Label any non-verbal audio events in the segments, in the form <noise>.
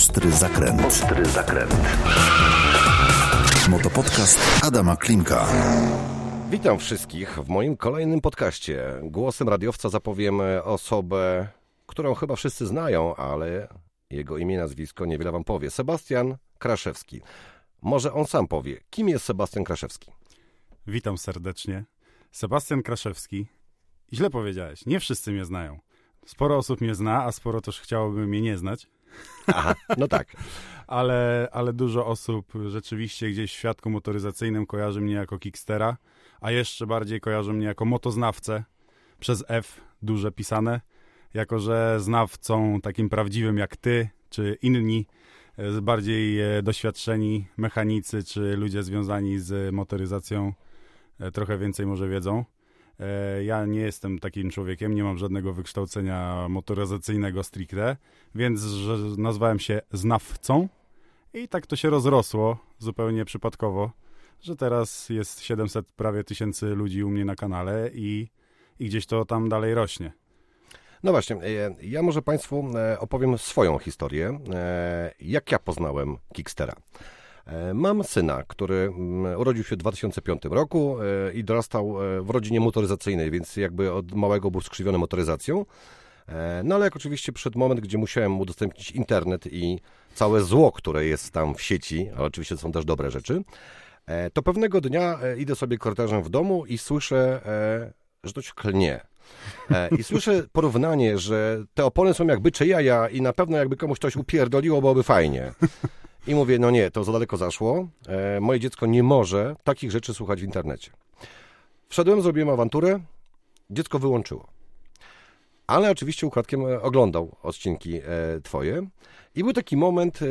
Ostry zakręt. Ostry zakręt. Motopodcast Adama Klimka. Witam wszystkich w moim kolejnym podcaście. Głosem radiowca zapowiem osobę, którą chyba wszyscy znają, ale jego imię i nazwisko niewiele wam powie. Sebastian Kraszewski. Może on sam powie, kim jest Sebastian Kraszewski? Witam serdecznie. Sebastian Kraszewski. Źle powiedziałeś, nie wszyscy mnie znają. Sporo osób mnie zna, a sporo też chciałoby mnie nie znać. Aha, no tak. <laughs> ale, ale dużo osób rzeczywiście gdzieś w świadku motoryzacyjnym kojarzy mnie jako kickstera, a jeszcze bardziej kojarzy mnie jako motoznawcę przez F, duże pisane, jako że znawcą takim prawdziwym jak ty, czy inni, e, bardziej e, doświadczeni mechanicy, czy ludzie związani z motoryzacją e, trochę więcej może wiedzą. E, ja nie jestem takim człowiekiem, nie mam żadnego wykształcenia motoryzacyjnego stricte, więc nazwałem się znawcą i tak to się rozrosło zupełnie przypadkowo, że teraz jest 700 prawie tysięcy ludzi u mnie na kanale i, i gdzieś to tam dalej rośnie. No właśnie, e, ja może Państwu e, opowiem swoją historię, jak ja poznałem Kickstera. E, mam syna, który mm, urodził się w 2005 roku e, i dorastał e, w rodzinie motoryzacyjnej, więc jakby od małego był skrzywiony motoryzacją. No ale jak oczywiście przed moment, gdzie musiałem mu udostępnić internet i całe zło, które jest tam w sieci, ale oczywiście są też dobre rzeczy, to pewnego dnia idę sobie korytarzem w domu i słyszę, że to się klnie. I słyszę porównanie, że te opony są jak bycze jaja i na pewno jakby komuś coś upierdoliło, byłoby fajnie. I mówię, no nie, to za daleko zaszło. E, moje dziecko nie może takich rzeczy słuchać w internecie. Wszedłem, zrobiłem awanturę, dziecko wyłączyło. Ale oczywiście ukradkiem e, oglądał odcinki e, twoje. I był taki moment, e,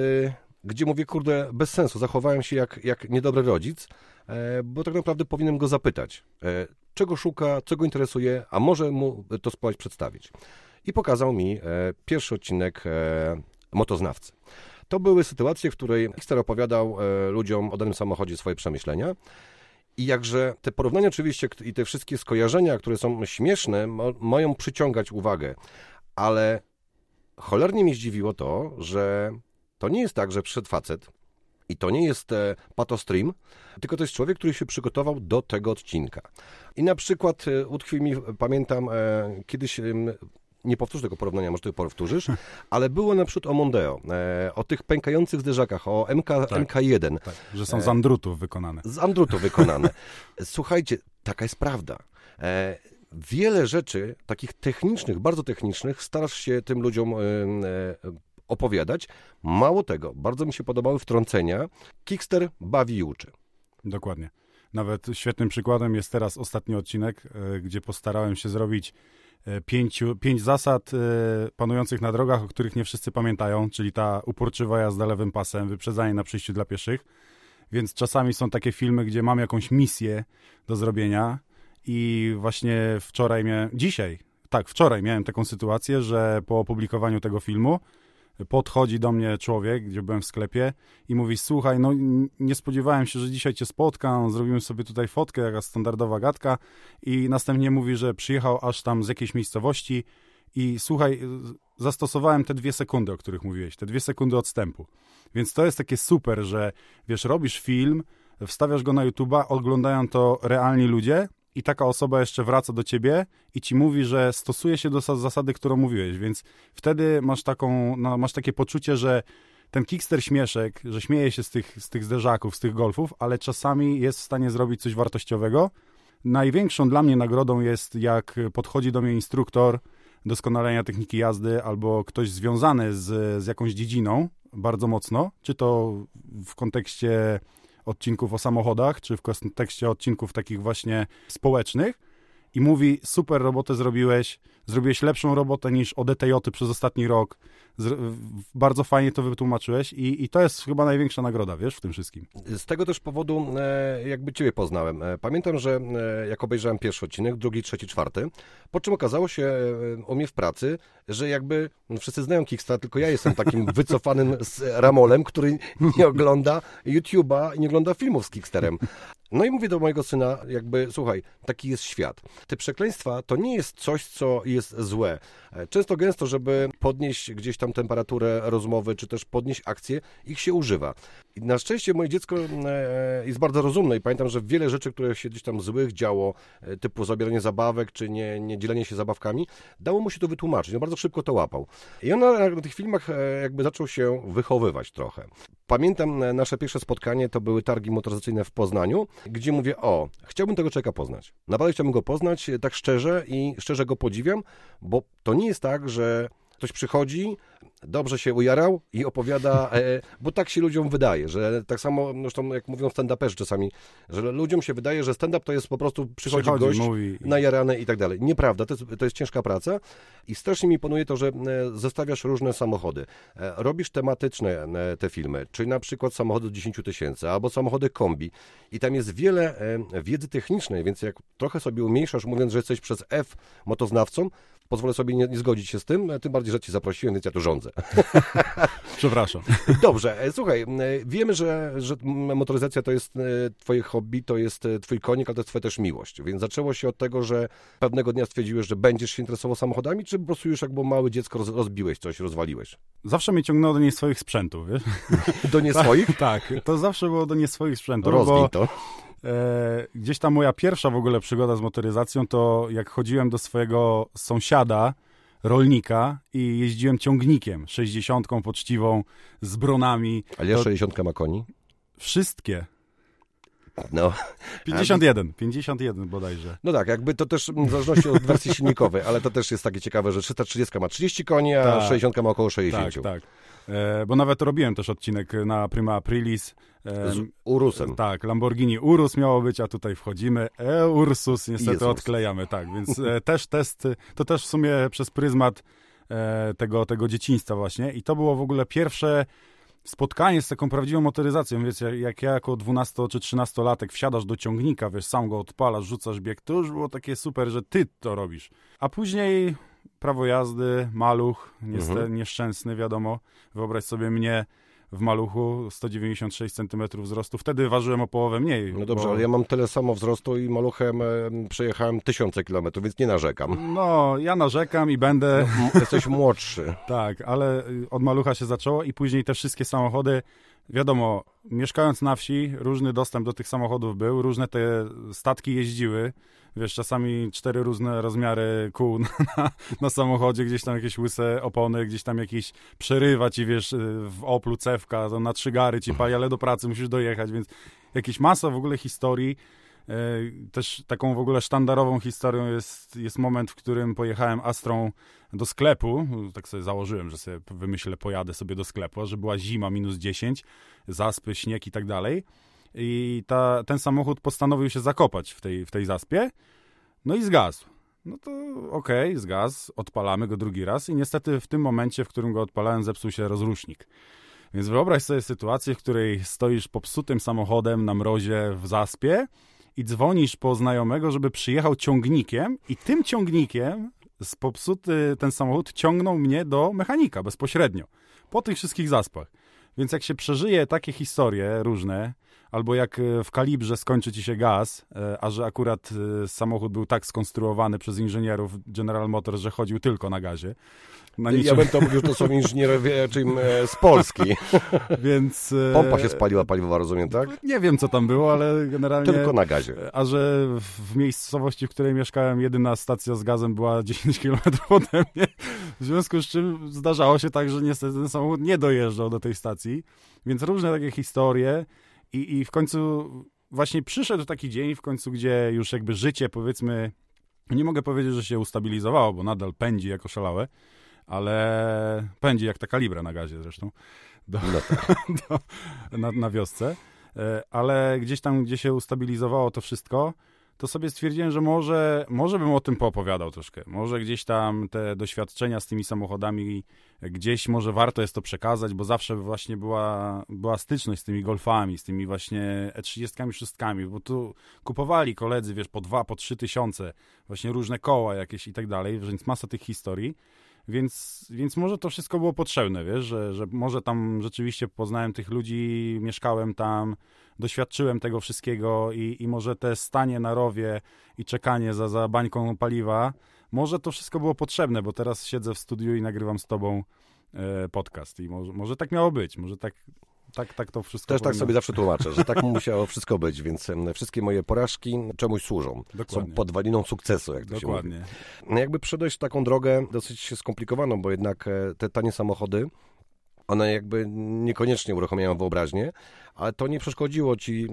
gdzie mówię, kurde, bez sensu, zachowałem się jak, jak niedobry rodzic, e, bo tak naprawdę powinienem go zapytać, e, czego szuka, co go interesuje, a może mu to spróbować przedstawić. I pokazał mi pierwszy odcinek Motoznawcy. To były sytuacje, w której Kickstar opowiadał e, ludziom o danym samochodzie swoje przemyślenia. I jakże te porównania oczywiście i te wszystkie skojarzenia, które są śmieszne, mają przyciągać uwagę. Ale cholernie mi zdziwiło to, że to nie jest tak, że przyszedł facet i to nie jest e, patostream, tylko to jest człowiek, który się przygotował do tego odcinka. I na przykład e, utkwi mi, pamiętam, kiedyś nie powtórzę tego porównania, może ty powtórzysz, <laughs> ale było na przykład o Mondeo, e, o tych pękających zderzakach, o MK, tak, MK1. Tak, że są z andrutów wykonane. Z andrutów wykonane. <laughs> Słuchajcie, taka jest prawda. E, wiele rzeczy, takich technicznych, bardzo technicznych, starasz się tym ludziom e, opowiadać. Mało tego, bardzo mi się podobały wtrącenia. Kickster bawi i uczy. Dokładnie. Nawet świetnym przykładem jest teraz ostatni odcinek, gdzie postarałem się zrobić E, pięciu, pięć zasad e, panujących na drogach, o których nie wszyscy pamiętają, czyli ta uporczywa jazda lewym pasem, wyprzedzanie na przyjściu dla pieszych. Więc czasami są takie filmy, gdzie mam jakąś misję do zrobienia i właśnie wczoraj miałem, dzisiaj, tak, wczoraj miałem taką sytuację, że po opublikowaniu tego filmu podchodzi do mnie człowiek, gdzie byłem w sklepie i mówi, słuchaj, no nie spodziewałem się, że dzisiaj cię spotkam, zrobimy sobie tutaj fotkę, jaka standardowa gadka i następnie mówi, że przyjechał aż tam z jakiejś miejscowości i słuchaj, zastosowałem te dwie sekundy, o których mówiłeś, te dwie sekundy odstępu. Więc to jest takie super, że wiesz, robisz film, wstawiasz go na YouTube'a, oglądają to realni ludzie i taka osoba jeszcze wraca do ciebie i ci mówi, że stosuje się do zasady, którą mówiłeś, więc wtedy masz taką, no, masz takie poczucie, że ten kickster śmieszek, że śmieje się z tych, z tych zderzaków, z tych golfów, ale czasami jest w stanie zrobić coś wartościowego. Największą dla mnie nagrodą jest, jak podchodzi do mnie instruktor doskonalenia techniki jazdy albo ktoś związany z, z jakąś dziedziną bardzo mocno, czy to w kontekście odcinków o samochodach, czy w kontekście odcinków takich właśnie społecznych. I mówi, super robotę zrobiłeś, zrobiłeś lepszą robotę niż ODTJ przez ostatni rok, bardzo fajnie to wytłumaczyłeś i, i to jest chyba największa nagroda, wiesz, w tym wszystkim. Z tego też powodu e, jakby ciebie poznałem. E, pamiętam, że e, jak obejrzałem pierwszy odcinek, drugi, trzeci, czwarty, po czym okazało się u mnie w pracy, że jakby no wszyscy znają Kickstarter, tylko ja jestem takim <laughs> wycofanym z Ramolem, który nie ogląda YouTube'a i nie ogląda filmów z Kickstarem. No i mówię do mojego syna, jakby, słuchaj, taki jest świat. Te przekleństwa to nie jest coś, co jest jest złe. E, Często gęsto, żeby podnieść gdzieś tam temperaturę rozmowy, czy też podnieść akcję, ich się używa. I na szczęście moje dziecko e, jest bardzo rozumne i pamiętam, że wiele rzeczy, które się gdzieś tam złych działo, e, typu zabieranie zabawek, czy nie, nie dzielenie się zabawkami, dało mu się to wytłumaczyć. On bardzo szybko to łapał. I on na, tych filmach e, jakby zaczął się wychowywać trochę. Pamiętam e, nasze pierwsze spotkanie, to były targi motoryzacyjne w Poznaniu, gdzie mówię, o, chciałbym tego człowieka poznać. Naprawdę chciałbym go poznać e, tak szczerze i szczerze go podziwiam, bo to nie jest tak, że ktoś przychodzi, dobrze się ujarał i opowiada, e, bo tak się ludziom wydaje, że tak samo, zresztą jak mówią stand-uperzy czasami, że ludziom się wydaje, że stand-up to jest po prostu przychodzi, Przychodzi, gość, mówi. najarany i tak dalej. Nieprawda, to jest, to jest ciężka praca i strasznie mi imponuje to, że e, zestawiasz różne samochody. E, Robisz tematyczne te filmy, czyli na przykład samochody do 10 tysięcy albo samochody kombi i tam jest wiele wiedzy technicznej, więc jak trochę sobie umniejszasz, mówiąc, że jesteś przez F motoznawcą, pozwolę sobie nie, nie zgodzić się z tym, tym bardziej, że ci zaprosiłem, więc ja tu rządzę. <laughs> Przepraszam. <laughs> Dobrze, e, słuchaj, e, wiemy, że, że motoryzacja to jest e, twoje hobby, to jest twój konik, ale to jest twoja też miłość. Więc zaczęło się od tego, że pewnego dnia stwierdziłeś, że będziesz się interesował samochodami, czy po prostu już jak było małe dziecko roz, rozbiłeś coś, rozwaliłeś? Zawsze mnie ciągnęło do nie swoich sprzętów, wiesz? <laughs> Do nie swoich? Tak, to zawsze było do nie swoich sprzętów, Rozwij bo to. E, gdzieś tam moja pierwsza w ogóle przygoda z motoryzacją, to jak chodziłem do swojego sąsiada, rolnika i jeździłem ciągnikiem, 60 poczciwą, z bronami, Ale ja To- 60 ma koni. wszystkie. No. 51, 51 bodajże. no tak, jakby to też w zależności od wersji silnikowej, ale to też jest takie ciekawe, że 330 ma 30 koni, a Tak. 60 ma około 60. Tak, tak. E, bo nawet robiłem też odcinek na Prima Aprilis. Z Urusem. Tak, Lamborghini Urus miało być, a tutaj wchodzimy. E, Ursus niestety Jezus. odklejamy, tak, więc e, <laughs> też test, to też w sumie przez pryzmat e, tego, tego dzieciństwa właśnie i to było w ogóle pierwsze spotkanie z taką prawdziwą motoryzacją, wiesz, jak, jak ja jako 12 czy 13 latek wsiadasz do ciągnika, wiesz, sam go odpalasz, rzucasz bieg, to już było takie super, że ty to robisz. A później prawo jazdy, maluch, niestety Mhm. nieszczęsny, wiadomo. Wyobraź sobie mnie w maluchu, 196 cm wzrostu. Wtedy ważyłem o połowę mniej. No dobrze, bo- ale ja mam tyle samo wzrostu i maluchem przejechałem tysiące kilometrów, więc nie narzekam. No, ja narzekam i będę, M- Jesteś <laughs> młodszy. tak, ale y, od malucha się zaczęło i później te wszystkie samochody, wiadomo, mieszkając na wsi, różny dostęp do tych samochodów był, różne te statki jeździły, wiesz, czasami cztery różne rozmiary kół <laughs> na, na samochodzie, gdzieś tam jakieś łyse opony, gdzieś tam jakieś przerywa ci, wiesz, y, w Oplu cewka, na trzy gary ci pali, ale do pracy musisz dojechać, więc jakieś masa w ogóle historii. E, Też taką w ogóle sztandarową historią jest, jest moment, w którym pojechałem Astrą do sklepu. Tak sobie założyłem, że sobie wymyślę, pojadę sobie do sklepu, że była zima, minus 10, zaspy, śnieg i tak dalej. I ta, ten samochód postanowił się zakopać w tej, w tej zaspie, no i zgasł. No to okej, zgasł, odpalamy go drugi raz i niestety w tym momencie, w którym go odpalałem, zepsuł się rozrusznik. Więc wyobraź sobie sytuację, w której stoisz popsutym samochodem na mrozie w zaspie i dzwonisz po znajomego, żeby przyjechał ciągnikiem i tym ciągnikiem z popsuty ten samochód ciągnął mnie do mechanika bezpośrednio. Po tych wszystkich zaspach. Więc jak się przeżyje takie historie różne, albo jak e, w kalibrze skończy ci się gaz, e, a że akurat e, samochód był tak skonstruowany przez inżynierów General Motors, że chodził tylko na gazie. Na Ja niczym, bym to mówił, to są <laughs> inżynierowie czym, z Polski. <laughs> więc... Pompa się spaliła paliwowa, rozumiem, tak? Nie wiem, co tam było, ale generalnie... Tylko na gazie. A że w miejscowości, w której mieszkałem, jedyna stacja z gazem była <laughs> 10 km ode mnie. W związku z czym zdarzało się tak, że niestety ten samochód nie dojeżdżał do tej stacji. Więc różne takie historie. I, I w końcu właśnie przyszedł taki dzień, w końcu, gdzie już jakby życie, powiedzmy, nie mogę powiedzieć, że się ustabilizowało, bo nadal pędzi jako szalałe, ale pędzi jak ta kalibra na gazie zresztą. Do, No tak. <laughs> do, na, na wiosce, E, ale gdzieś tam, gdzie się ustabilizowało to wszystko, to sobie stwierdziłem, że może, może bym o tym poopowiadał troszkę. Może gdzieś tam te doświadczenia z tymi samochodami, gdzieś może warto jest to przekazać, bo zawsze właśnie była, była styczność z tymi golfami, z tymi właśnie E30 szóstkami, bo tu kupowali koledzy, wiesz, po dwa, po trzy tysiące, właśnie różne koła jakieś i tak dalej, więc masa tych historii. Więc, więc może to wszystko było potrzebne, wiesz, że, że może tam rzeczywiście poznałem tych ludzi, mieszkałem tam, doświadczyłem tego wszystkiego i, i może te stanie na rowie i czekanie za, za bańką paliwa może to wszystko było potrzebne, bo teraz siedzę w studiu i nagrywam z tobą e, podcast i może, może tak miało być, może tak, tak, tak to wszystko Też tak powinno- sobie zawsze tłumaczę, że tak <laughs> musiało wszystko być, więc wszystkie moje porażki czemuś służą. Są Dokładnie. podwaliną sukcesu, jak to się mówi. Dokładnie. Jakby przeszedłeś taką drogę dosyć skomplikowaną, bo jednak e, te tanie samochody, one jakby niekoniecznie uruchamiają wyobraźnię, ale to nie przeszkodziło ci,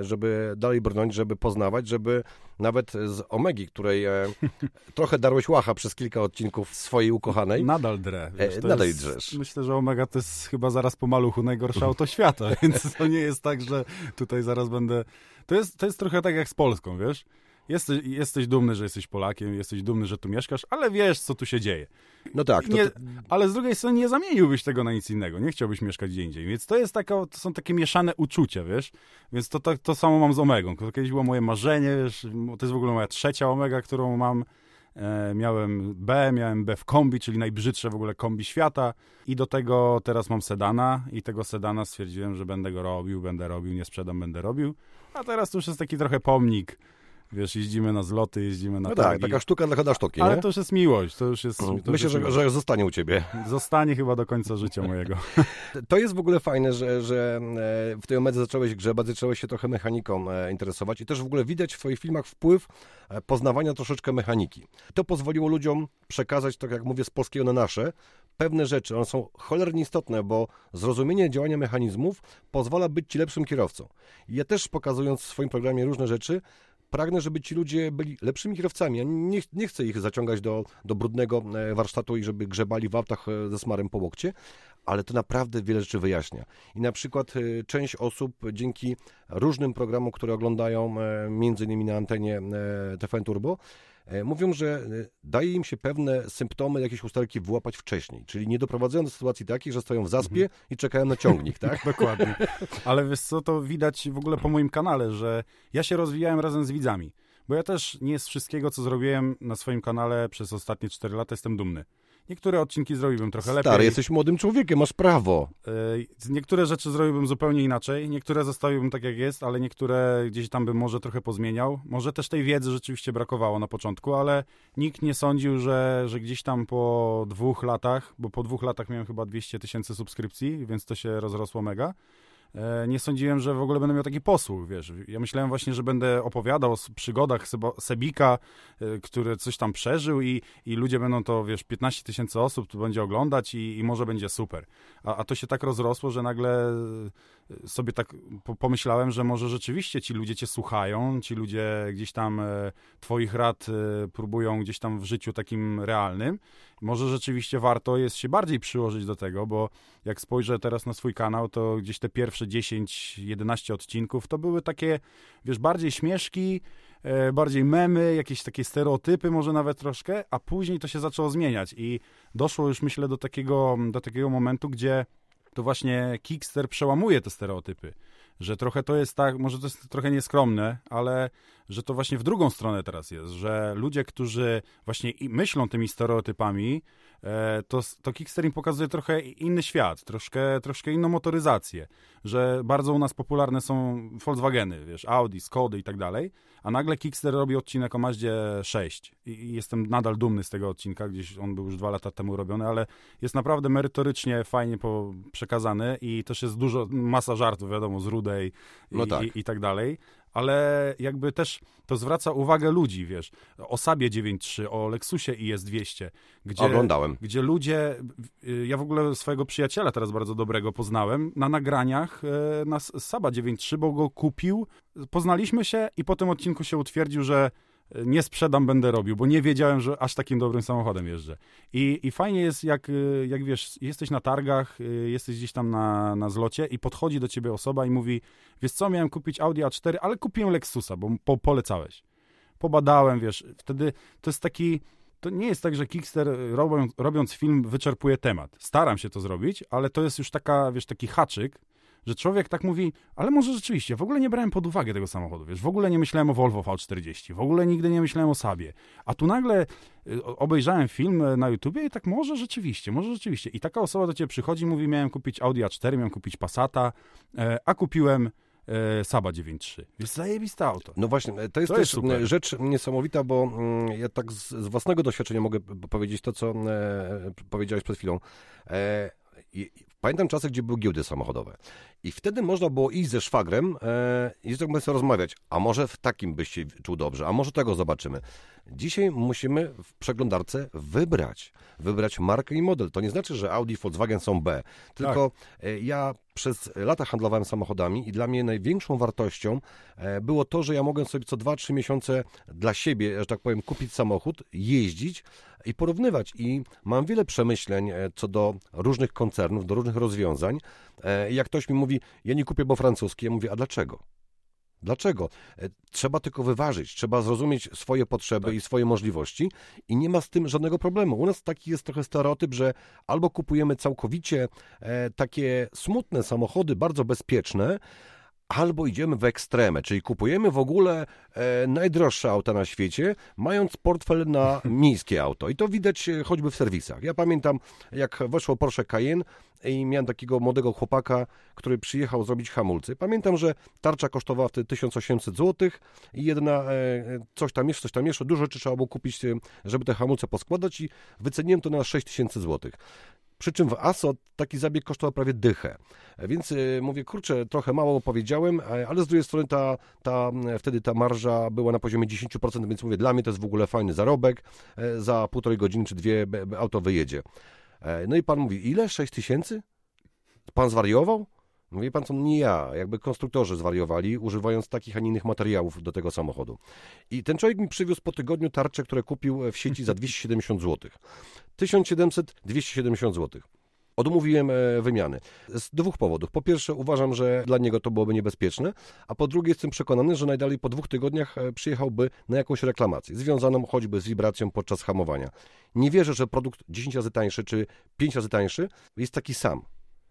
e, żeby dalej brnąć, żeby poznawać, żeby nawet z Omegi, której e, <laughs> trochę darłeś łacha przez kilka odcinków swojej ukochanej, Nadal drę. Wiesz, E, to nadal jest, drzesz. Myślę, że Omega to jest chyba zaraz po maluchu najgorsze auto świata, <laughs> więc to nie jest tak, że tutaj zaraz będę... To jest, to jest trochę tak jak z Polską, wiesz? Jesteś, jesteś dumny, że jesteś Polakiem, jesteś dumny, że tu mieszkasz, ale wiesz, co tu się dzieje. no tak, to, Nie, ale z drugiej strony nie zamieniłbyś tego na nic innego, nie chciałbyś mieszkać gdzie indziej, więc to jest taka, to są takie mieszane uczucia, wiesz, więc to, to, to samo mam z Omegą, to kiedyś było moje marzenie, wiesz, to jest w ogóle moja trzecia Omega, którą mam, e, miałem B, miałem B w kombi, czyli najbrzydsze w ogóle kombi świata. I do tego teraz mam sedana. I tego sedana stwierdziłem, że będę go robił, będę robił, nie sprzedam, będę robił, a teraz to już jest taki trochę pomnik, wiesz, jeździmy na zloty, jeździmy na no tak, targi, taka sztuka dla sztuki, ale nie? to już jest miłość, to już jest... to już Myślę, że, że zostanie u ciebie. Zostanie chyba do końca życia mojego. <laughs> <laughs> To jest w ogóle fajne, że, że e, w tej omedze zacząłeś grzebać, zacząłeś się trochę mechaniką e, interesować i też w ogóle widać w twoich filmach wpływ e, poznawania troszeczkę mechaniki. To pozwoliło ludziom przekazać, tak jak mówię, z polskiego na nasze, pewne rzeczy. One są cholernie istotne, bo zrozumienie działania mechanizmów pozwala być ci lepszym kierowcą. Ja też pokazując w swoim programie różne rzeczy, pragnę, żeby ci ludzie byli lepszymi kierowcami. Ja nie, nie chcę ich zaciągać do, do brudnego e, warsztatu i żeby grzebali w autach e, ze smarem po łokcie, ale to naprawdę wiele rzeczy wyjaśnia. I na przykład e, część osób dzięki różnym programom, które oglądają między innymi na antenie TVN Turbo, mówią, że e, daje im się pewne symptomy, jakieś usterki wyłapać wcześniej, czyli nie doprowadzają do sytuacji takiej, że stoją w zaspie i czekają na ciągnik, tak? <laughs> Dokładnie. Ale wiesz co, to widać w ogóle po moim kanale, że ja się rozwijałem razem z widzami. Bo ja też nie z wszystkiego, co zrobiłem na swoim kanale przez ostatnie 4 lata jestem dumny. Niektóre odcinki zrobiłbym trochę lepiej. Stary, jesteś młodym człowiekiem, masz prawo. Y, Niektóre rzeczy zrobiłbym zupełnie inaczej, niektóre zostawiłbym tak jak jest, ale niektóre gdzieś tam bym może trochę pozmieniał. Może też tej wiedzy rzeczywiście brakowało na początku, ale nikt nie sądził, że, że gdzieś tam po dwóch latach, bo po dwóch latach miałem chyba 200 tysięcy subskrypcji, więc to się rozrosło mega. E, Nie sądziłem, że w ogóle będę miał taki posłuch, wiesz. Ja myślałem właśnie, że będę opowiadał o przygodach Sebika, e, który coś tam przeżył i, i ludzie będą to, wiesz, 15 tysięcy osób tu będzie oglądać i, i może będzie super. A, a to się tak rozrosło, że nagle e, sobie tak po, pomyślałem, że może rzeczywiście ci ludzie cię słuchają, ci ludzie gdzieś tam twoich rad próbują gdzieś tam w życiu takim realnym. Może rzeczywiście warto jest się bardziej przyłożyć do tego, bo jak spojrzę teraz na swój kanał, to gdzieś te pierwsze 10-11 odcinków to były takie, wiesz, bardziej śmieszki, e, bardziej memy, jakieś takie stereotypy może nawet troszkę, a później to się zaczęło zmieniać i doszło już myślę do takiego, do takiego momentu, gdzie to właśnie Kickster przełamuje te stereotypy. Że trochę to jest tak, może to jest trochę nieskromne, ale że to właśnie w drugą stronę teraz jest, że ludzie, którzy właśnie myślą tymi stereotypami, e, to, to Kickster im pokazuje trochę inny świat, troszkę, troszkę inną motoryzację, że bardzo u nas popularne są Volkswageny, wiesz, Audi, Skody i tak dalej, a nagle Kickster robi odcinek o Mazdzie 6 i, jestem nadal dumny z tego odcinka, gdzieś on był już dwa lata temu robiony, ale jest naprawdę merytorycznie, fajnie przekazany i też jest dużo, masa żartów, wiadomo, z Rudej i, No tak. i, i tak dalej, ale jakby też to zwraca uwagę ludzi, wiesz, o Sabie 9.3, o Lexusie IS200, gdzie, Oglądałem. gdzie ludzie, y, ja w ogóle swojego przyjaciela teraz bardzo dobrego poznałem na nagraniach e, na Saba 9.3, bo go kupił, poznaliśmy się i po tym odcinku się utwierdził, że nie sprzedam, będę robił, bo nie wiedziałem, że aż takim dobrym samochodem jeżdżę. I, i fajnie jest, jak, y, jak wiesz, jesteś na targach, y, jesteś gdzieś tam na, na zlocie i podchodzi do ciebie osoba i mówi, wiesz co, miałem kupić Audi A4, ale kupiłem Lexusa, bo po, polecałeś. Pobadałem, wiesz, wtedy to jest taki, to nie jest tak, że Kickster y, robiąc, robiąc film wyczerpuje temat. Staram się to zrobić, ale to jest już taka, wiesz, taki haczyk, że człowiek tak mówi, ale może rzeczywiście, w ogóle nie brałem pod uwagę tego samochodu, wiesz, w ogóle nie myślałem o Volvo V40, w ogóle nigdy nie myślałem o Sabie, a tu nagle y, obejrzałem film y, na YouTubie i tak może rzeczywiście, może rzeczywiście. I taka osoba do ciebie przychodzi i mówi, miałem kupić Audi A4, miałem kupić Passata, e, a kupiłem e, Saba 9.3. Jest zajebiste auto. No właśnie, to jest To też rzecz niesamowita, bo mm, ja tak z, z własnego doświadczenia mogę powiedzieć to, co e, powiedziałeś przed chwilą. E, i, pamiętam czasy, gdzie były giełdy samochodowe. I wtedy można było iść ze szwagrem e, i tak sobie rozmawiać. A może w takim byś się czuł dobrze, a może tego zobaczymy. Dzisiaj musimy w przeglądarce wybrać. Wybrać markę i model. To nie znaczy, że Audi i Volkswagen są B. Tylko e, ja przez lata handlowałem samochodami i dla mnie największą wartością e, było to, że ja mogłem sobie co 2-3 miesiące dla siebie, że tak powiem, kupić samochód, jeździć i porównywać. I mam wiele przemyśleń e, co do różnych koncernów, do różnych rozwiązań. E, Jak ktoś mi mówi, ja nie kupię, bo francuski, ja mówię, a dlaczego? Dlaczego? E, Trzeba tylko wyważyć, trzeba zrozumieć swoje potrzeby i swoje możliwości i nie ma z tym żadnego problemu. U nas taki jest trochę stereotyp, że albo kupujemy całkowicie e, takie smutne samochody, bardzo bezpieczne, albo idziemy w ekstremę, czyli kupujemy w ogóle e, najdroższe auta na świecie, mając portfel na <laughs> miejskie auto. I to widać e, choćby w serwisach. Ja pamiętam, jak weszło Porsche Cayenne i miałem takiego młodego chłopaka, który przyjechał zrobić hamulce. Pamiętam, że tarcza kosztowała wtedy 1800 zł i jedna, e, coś tam jeszcze, coś tam jeszcze, dużo rzeczy trzeba było kupić, e, żeby te hamulce poskładać i wyceniłem to na 6000 zł. Przy czym w ASO taki zabieg kosztował prawie dychę. Więc y, mówię, kurczę, trochę mało powiedziałem, ale z drugiej strony ta, ta, m, wtedy ta marża była na poziomie 10%, więc mówię, dla mnie to jest w ogóle fajny zarobek. E, Za półtorej godziny czy dwie auto wyjedzie. E, No i pan mówi, ile? 6 tysięcy? Pan zwariował? Mówi pan co, nie ja, jakby konstruktorzy zwariowali, używając takich, a nie innych materiałów do tego samochodu. I ten człowiek mi przywiózł po tygodniu tarczę, które kupił w sieci za 270 zł. 1700, 270 zł. Odmówiłem e, wymiany. Z dwóch powodów. Po pierwsze, uważam, że dla niego to byłoby niebezpieczne, a po drugie, jestem przekonany, że najdalej po dwóch tygodniach e, przyjechałby na jakąś reklamację, związaną choćby z wibracją podczas hamowania. Nie wierzę, że produkt 10 razy tańszy czy 5 razy tańszy jest taki sam.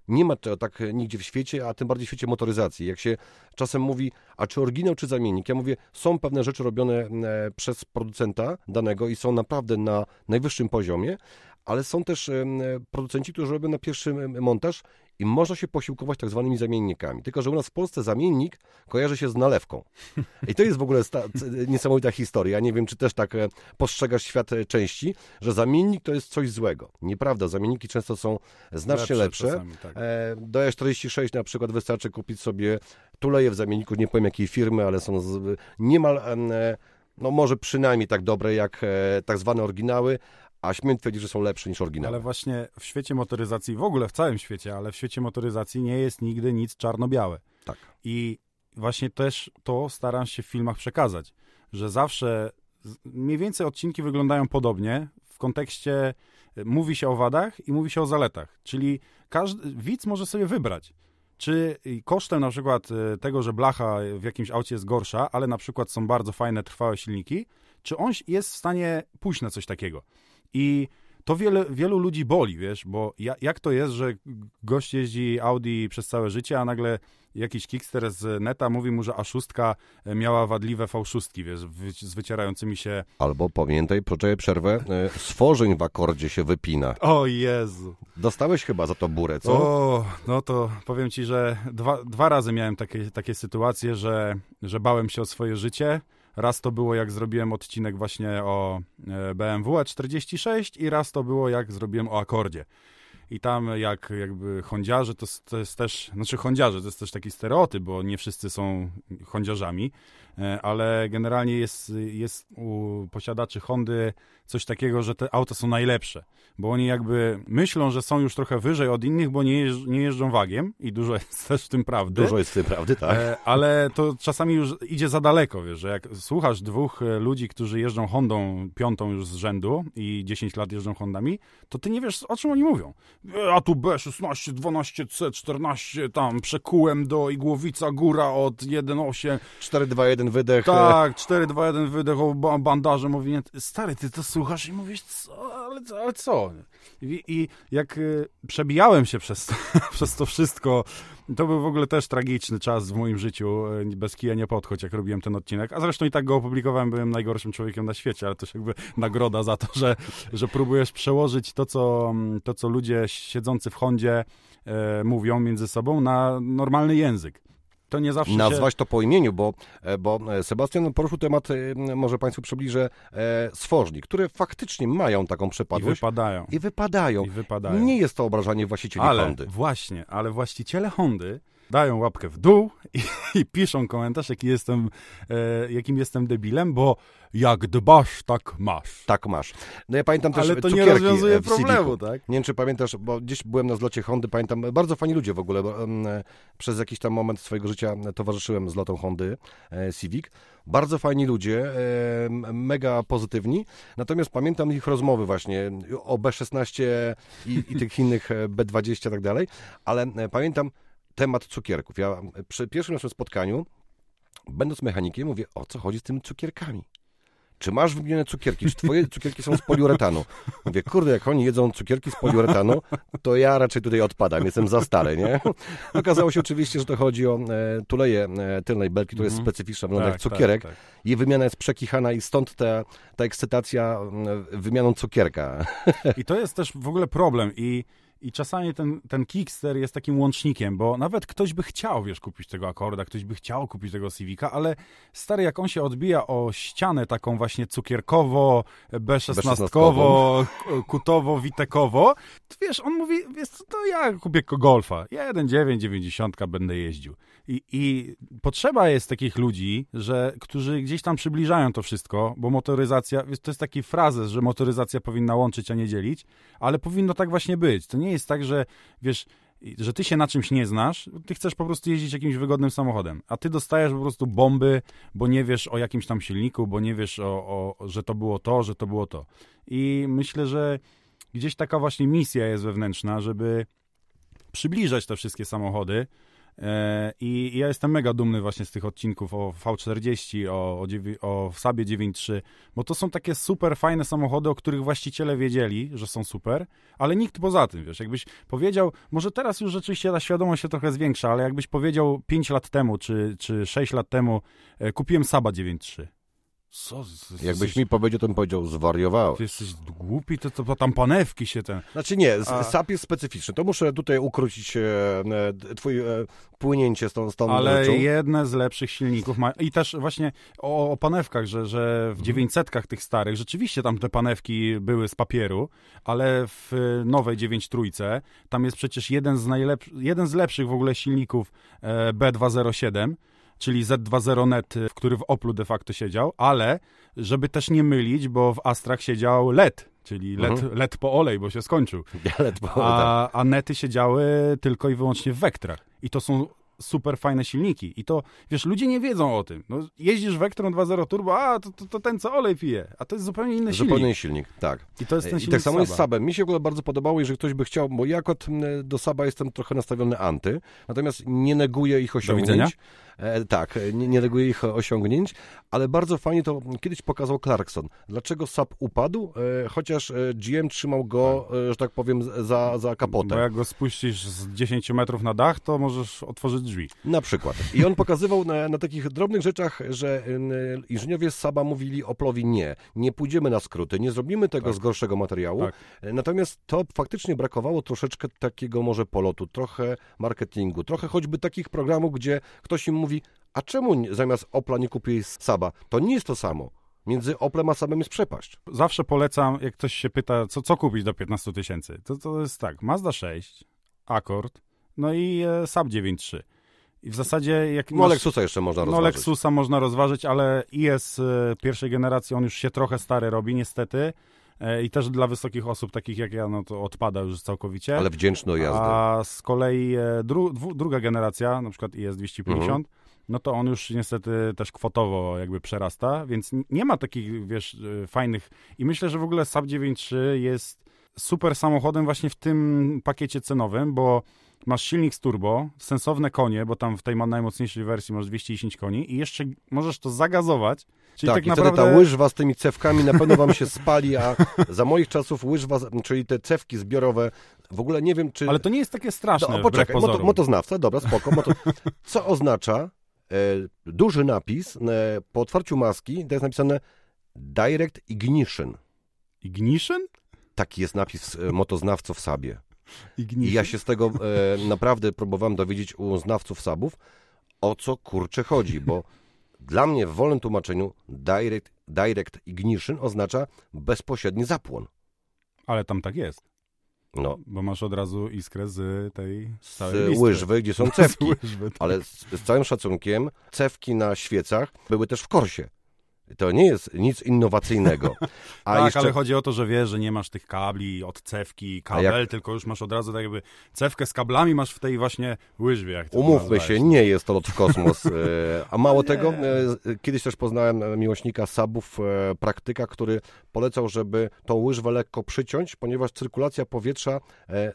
Nie ma to tak nigdzie w świecie, a tym bardziej w świecie motoryzacji. Jak się czasem mówi, a czy oryginał, czy zamiennik? Ja mówię, są pewne rzeczy robione e, przez producenta danego i są naprawdę na najwyższym poziomie, ale są też em, producenci, którzy robią na pierwszy montaż i można się posiłkować tak zwanymi zamiennikami. Tylko, że u nas w Polsce zamiennik kojarzy się z nalewką. I to jest w ogóle niesamowita historia. Nie wiem, czy też tak e, postrzegasz świat e, części, że zamiennik to jest coś złego. Nieprawda, zamienniki często są znacznie lepsze. czasami, tak. E, Do E46 na przykład wystarczy kupić sobie tuleje w zamienniku, nie powiem jakiej firmy, ale są z, niemal, em, e, no może przynajmniej tak dobre jak e, tak zwane oryginały, a śmiem twierdzić, że są lepsze niż oryginały. Ale właśnie w świecie motoryzacji, w ogóle w całym świecie, ale w świecie motoryzacji nie jest nigdy nic czarno-białe. Tak. I właśnie też to staram się w filmach przekazać, że zawsze mniej więcej odcinki wyglądają podobnie w kontekście e, mówi się o wadach i mówi się o zaletach, czyli każdy widz może sobie wybrać. Czy kosztem na przykład e, tego, że blacha w jakimś aucie jest gorsza, ale na przykład są bardzo fajne, trwałe silniki, czy on jest w stanie pójść na coś takiego? I to wiele, wielu ludzi boli, wiesz, bo ja, jak to jest, że gość jeździ Audi przez całe życie, a nagle jakiś kickster z neta mówi mu, że A6 miała wadliwe V6, wiesz, z wycierającymi się... Albo pamiętaj, poczekaj przerwę, e, stworzeń w akordzie się wypina. O Jezu! Dostałeś chyba za to burę, co? O, no to powiem ci, że dwa, dwa razy miałem takie, takie sytuacje, że, że bałem się o swoje życie. Raz to było, jak zrobiłem odcinek właśnie o e, BMW E46 i raz to było, jak zrobiłem o akordzie. I tam jak jakby hondziarze, to, to jest też, znaczy hondziarze, to jest też taki stereotyp, bo nie wszyscy są hondziarzami, ale generalnie jest, jest u posiadaczy Hondy coś takiego, że te auta są najlepsze, bo oni jakby myślą, że są już trochę wyżej od innych, bo nie, jeżdż, nie jeżdżą wagiem i dużo <laughs> jest też w tym prawdy. Dużo jest w tym prawdy, tak? E, ale to czasami już idzie za daleko, wiesz, że jak słuchasz dwóch e, ludzi, którzy jeżdżą Hondą piątą już z rzędu i 10 lat jeżdżą Hondami, to ty nie wiesz, o czym oni mówią. E, A tu B16, 12, C14, tam przekułem do Igłowica Góra od 1.8, 4, 2, 1 wydech. tak, 4, 2, 1 wydech, o ba- bandaże, mówi, nie, stary, ty to słuchasz i mówisz, co, ale, ale co? I, i jak y, przebijałem się przez to, <laughs> przez to wszystko, to był w ogóle też tragiczny czas w moim życiu, y, bez kija nie podchodź, jak robiłem ten odcinek, a zresztą i tak go opublikowałem, byłem najgorszym człowiekiem na świecie, ale też jakby nagroda za to, że, że próbujesz przełożyć to co, to, co ludzie siedzący w Hondzie e, mówią między sobą na normalny język. To nie zawsze nazwać się... to po imieniu, bo, e, bo Sebastian poruszył temat, e, może Państwu przybliżę, e, swożni, które faktycznie mają taką I przepadłość. wypadają. I wypadają. I wypadają. Nie jest to obrażanie właścicieli Ale Hondy. właśnie, ale właściciele Hondy dają łapkę w dół i, <laughs> i piszą komentarz, jaki jestem, e, jakim jestem debilem, bo jak dbasz, tak masz. Tak masz. No ja pamiętam też Ale to nie cukierki rozwiązuje problemu, tak? Nie wiem, czy pamiętasz, bo gdzieś byłem na zlocie Hondy, pamiętam, bardzo fajni ludzie w ogóle, bo, em, przez jakiś tam moment swojego życia towarzyszyłem z lotą Hondy e, Civic. Bardzo fajni ludzie, e, mega pozytywni, natomiast pamiętam ich rozmowy właśnie o B16 i, i tych innych e, B20 i tak dalej, ale e, pamiętam temat cukierków. Ja e, przy pierwszym naszym spotkaniu, będąc mechanikiem, mówię, o co chodzi z tymi cukierkami? Czy masz wymienione cukierki? Czy twoje <laughs> cukierki są z poliuretanu? Mówię, kurde, jak oni jedzą cukierki z poliuretanu, to ja raczej tutaj odpadam, jestem za stary, nie? <laughs> Okazało się oczywiście, że to chodzi o e, tuleje e, tylnej belki, która jest Mhm. specyficzna, wygląda jak Tak, cukierek. tak, tak. Jej wymiana jest przekichana i stąd ta, ta ekscytacja wymianą cukierka. I to jest też w ogóle problem i, i czasami ten, ten Kickster jest takim łącznikiem, bo nawet ktoś by chciał, wiesz, kupić tego Akorda, ktoś by chciał kupić tego Civica, ale stary, jak on się odbija o ścianę taką właśnie cukierkowo, B16-kowo, kutowo, witekowo, to wiesz, on mówi, wiesz to ja kupię Golfa, 1.9, 90 będę jeździł. I, I potrzeba jest takich ludzi, że, którzy gdzieś tam przybliżają to wszystko, bo motoryzacja, to jest taki frazes, że motoryzacja powinna łączyć, a nie dzielić, ale powinno tak właśnie być. To nie jest tak, że wiesz, że ty się na czymś nie znasz, ty chcesz po prostu jeździć jakimś wygodnym samochodem, a ty dostajesz po prostu bomby, bo nie wiesz o jakimś tam silniku, bo nie wiesz, o, o, że to było to, że to było to. I myślę, że gdzieś taka właśnie misja jest wewnętrzna, żeby przybliżać te wszystkie samochody. E, I ja jestem mega dumny właśnie z tych odcinków o V40, o, o, o Sabie 9.3, bo to są takie super fajne samochody, o których właściciele wiedzieli, że są super, ale nikt poza tym, wiesz, jakbyś powiedział, może teraz już rzeczywiście ta świadomość się trochę zwiększa, ale jakbyś powiedział 5 lat temu, czy, czy 6 lat temu, e, kupiłem Saba 9.3. Co? Jakbyś mi powiedział, to bym powiedział, zwariowałeś. Ty jesteś głupi, to, to, tam panewki się ten... Znaczy nie, A- SAP jest specyficzny. To muszę tutaj ukrócić e, e, twój e, płynięcie z tą, z tą Ale rzeczą. jedne z lepszych silników ma. I też właśnie o, o panewkach, że, że w 900 tych starych rzeczywiście tam te panewki były z papieru, ale w nowej 9 trójce tam jest przecież jeden z, najlep... jeden z lepszych w ogóle silników e, B207, czyli Z20 Net, y, który w Oplu de facto siedział, ale żeby też nie mylić, bo w Astrach siedział LED, czyli LED, Mhm. LED po olej, bo się skończył. <laughs> Ale to, tak. A, a nety siedziały tylko i wyłącznie w Vectrach. I to są super fajne silniki. I to, wiesz, ludzie nie wiedzą o tym. No, jeździsz Vectron 2.0 turbo, a to, to, to ten, co olej pije. A to jest zupełnie inny Zupełnie silnik. silnik, tak. I to jest ten I silnik tak samo jest z Saba. Sabem. Mi się w ogóle bardzo podobało, jeżeli ktoś by chciał, bo ja do Saba jestem trochę nastawiony anty, natomiast nie neguję ich widzenia. osiągnięć. E, tak, nie, nie ich osiągnięć, ale bardzo fajnie to kiedyś pokazał Clarkson. Dlaczego Sab upadł, e, chociaż e, GM trzymał go, e, że tak powiem, za, za Bo kapotę. jak go spuścisz z 10 metrów na dach, to możesz otworzyć drzwi. Na przykład. I on pokazywał na, na takich drobnych rzeczach, że inżyniowie z Saba mówili Oplowi nie, nie pójdziemy na skróty, nie zrobimy tego Tak. z gorszego materiału. Tak. Natomiast to faktycznie brakowało troszeczkę takiego może polotu, trochę marketingu, trochę choćby takich programów, gdzie ktoś im mówi, a czemu zamiast Opla nie kupiłeś Saba? To nie jest to samo. Między Oplem a Sabem jest przepaść. Zawsze polecam, jak ktoś się pyta, co, co kupić do 15 tysięcy, to, to jest tak, Mazda 6, Accord, no i e, Saab 9.3. I w zasadzie jak No masz- Lexusa jeszcze można No rozważyć. Lexusa można rozważyć, ale IS e, pierwszej generacji, on już się trochę stary robi niestety i też dla wysokich osób, takich jak ja, no to odpada już całkowicie. Ale wdzięczny o jazdę. A z kolei e, dru, dwu, druga generacja, na przykład IS 250, Mhm. no to on już niestety też kwotowo jakby przerasta, więc nie ma takich, wiesz, e, fajnych i myślę, że w ogóle Saab 9.3 jest super samochodem właśnie w tym pakiecie cenowym, bo masz silnik z turbo, sensowne konie, bo tam w tej najmocniejszej wersji masz 210 koni i jeszcze możesz to zagazować, czyli tak, tak, i naprawdę... ta łyżwa z tymi cewkami na pewno wam się spali, a za moich czasów łyżwa, czyli te cewki zbiorowe, w ogóle nie wiem, czy... Ale to nie jest takie straszne, No, poczekaj, moto, motoznawca, dobra, spoko. Moto... Co oznacza e, duży napis e, po otwarciu maski, to jest napisane Direct Ignition. Ignition? Taki jest napis e, motoznawców w Sabie. Ignition. I ja się z tego e, naprawdę próbowałem dowiedzieć u znawców Sabów. o co kurczę chodzi, bo dla mnie w wolnym tłumaczeniu direct, direct ignition oznacza bezpośredni zapłon. Ale tam tak jest. No, Bo masz od razu iskrę z tej z całej łyżwy, gdzie są <laughs> cewki. Łyżwy, tak. Ale z, z całym szacunkiem, cewki na świecach były też w korsie. To nie jest nic innowacyjnego. <laughs> A tak, jeszcze ale chodzi o to, że wiesz, że nie masz tych kabli od cewki, kabel, jak- tylko już masz od razu tak jakby cewkę z kablami masz w tej właśnie łyżwie. Jak Umówmy się, nie jest to lot w kosmos. e, <laughs> A mało Nie. tego, e, kiedyś też poznałem e, miłośnika subów, e, praktyka, który polecał, żeby tą łyżwę lekko przyciąć, ponieważ cyrkulacja powietrza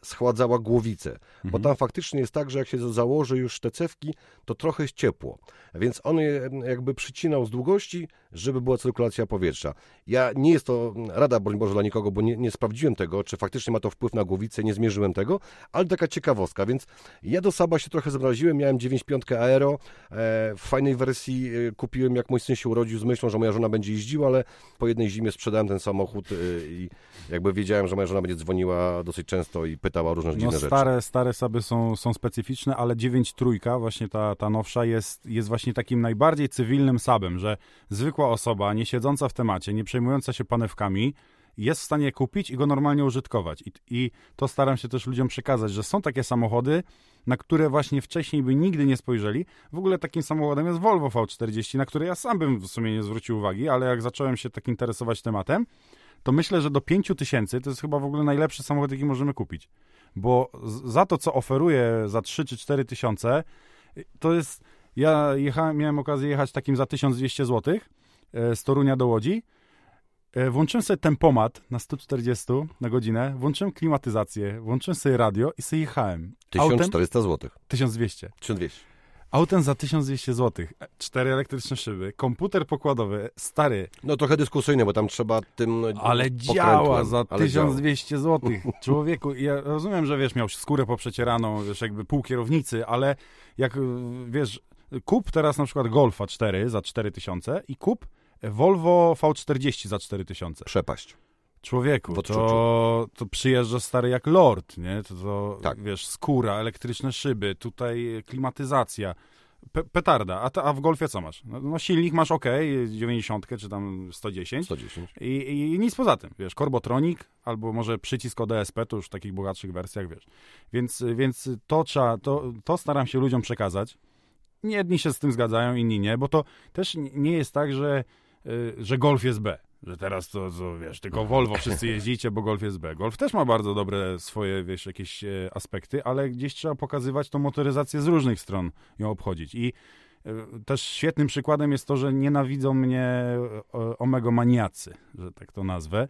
schładzała głowicę. Bo Mhm. tam faktycznie jest tak, że jak się założy już te cewki, to trochę jest ciepło. Więc on je jakby przycinał z długości, żeby była cyrkulacja powietrza. Ja nie jest to rada, broń Boże, dla nikogo, bo nie, nie sprawdziłem tego, czy faktycznie ma to wpływ na głowicę, nie zmierzyłem tego, ale taka ciekawostka, więc ja do Saba się trochę zamraziłem, miałem 9.5 Aero, e, w fajnej wersji e, kupiłem, jak mój syn się urodził z myślą, że moja żona będzie jeździła, ale po jednej zimie sprzedałem ten samochód e, i jakby wiedziałem, że moja żona będzie dzwoniła dosyć często i pytała o różne No dziwne rzeczy. stare, stare saby są, są specyficzne, ale 9 trójka, właśnie ta, ta nowsza, jest, jest właśnie takim najbardziej cywilnym sabem, że zwykła osoba, nie siedząca w temacie, nie przejmująca się panewkami, jest w stanie kupić i go normalnie użytkować. I, I to staram się też ludziom przekazać, że są takie samochody, na które właśnie wcześniej by nigdy nie spojrzeli. W ogóle takim samochodem jest Volvo V40, na który ja sam bym w sumie nie zwrócił uwagi, ale jak zacząłem się tak interesować tematem, to myślę, że do 5 tysięcy to jest chyba w ogóle najlepszy samochód, jaki możemy kupić. Bo za to, co oferuje za 3 czy 4 tysiące, to jest... Ja jechałem, miałem okazję jechać takim za 1200 zł e, z Torunia do Łodzi. E, Włączyłem sobie tempomat na 140 na godzinę, włączyłem klimatyzację, włączyłem sobie radio i sobie jechałem. Autem 1400 zł. 1200. 1200. Autem za 1200 zł. E, Cztery elektryczne szyby, komputer pokładowy, stary, No trochę dyskusyjne, bo tam trzeba tym ale działa za ale działa. 1200 zł. <laughs> Człowieku, ja rozumiem, że wiesz, miał skórę poprzecieraną, wiesz, jakby pół kierownicy, ale jak wiesz, kup teraz na przykład Golfa 4 za 4000 i kup Volvo V40 za 4000. Przepaść. Człowieku, to, to przyjeżdża stary jak lord, nie? To, to Tak. wiesz, skóra, elektryczne szyby, tutaj klimatyzacja, pe petarda. A, ta, a w Golfie co masz? No, no silnik masz ok, 90 czy tam 110. 110. I, I nic poza tym, wiesz, Korbotronik albo może przycisk ODSP, to już w takich bogatszych wersjach, wiesz. Więc, więc to trzeba, to, to staram się ludziom przekazać. Jedni się z tym zgadzają, inni nie, bo to też nie jest tak, że, że Golf jest B. Że teraz to, to, wiesz, tylko Volvo wszyscy jeździcie, bo Golf jest B. Golf też ma bardzo dobre swoje, wiesz, jakieś e, aspekty, ale gdzieś trzeba pokazywać tą motoryzację z różnych stron, ją obchodzić. I e, też świetnym przykładem jest to, że nienawidzą mnie e, omegomaniacy, że tak to nazwę.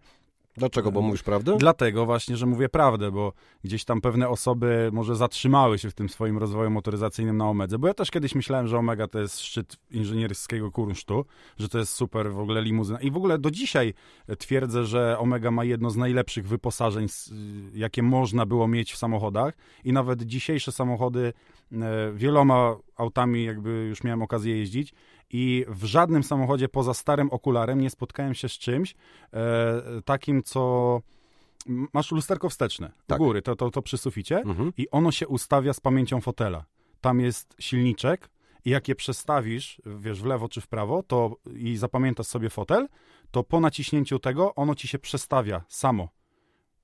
Dlaczego? Bo mówisz prawdę? Dlatego właśnie, że mówię prawdę, bo gdzieś tam pewne osoby może zatrzymały się w tym swoim rozwoju motoryzacyjnym na Omedze, bo ja też kiedyś myślałem, że Omega to jest szczyt inżynierskiego kunsztu, że to jest super w ogóle limuzyna i w ogóle do dzisiaj twierdzę, że Omega ma jedno z najlepszych wyposażeń, jakie można było mieć w samochodach i nawet dzisiejsze samochody e, wieloma autami jakby już miałem okazję jeździć i w żadnym samochodzie poza starym okularem nie spotkałem się z czymś e, takim, co masz lusterko wsteczne u Tak. góry, to, to, to przy suficie Mhm. i ono się ustawia z pamięcią fotela. Tam jest silniczek i jak je przestawisz, wiesz, w lewo czy w prawo, to i zapamiętasz sobie fotel, to po naciśnięciu tego ono ci się przestawia samo.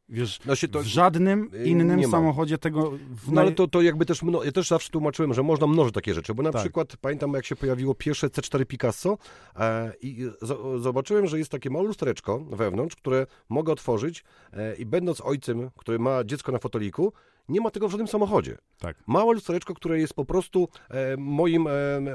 Wiesz, No to, w żadnym y, innym samochodzie tego... W no ale to, to jakby też, mno, ja też zawsze tłumaczyłem, że można mnożyć takie rzeczy, bo na Tak. przykład pamiętam jak się pojawiło pierwsze C4 Picasso e, i z, zobaczyłem, że jest takie małe lustereczko wewnątrz, które mogę otworzyć e, i będąc ojcem, który ma dziecko na foteliku, nie ma tego w żadnym samochodzie. Tak. Małe lustereczko, które jest po prostu e, moim e,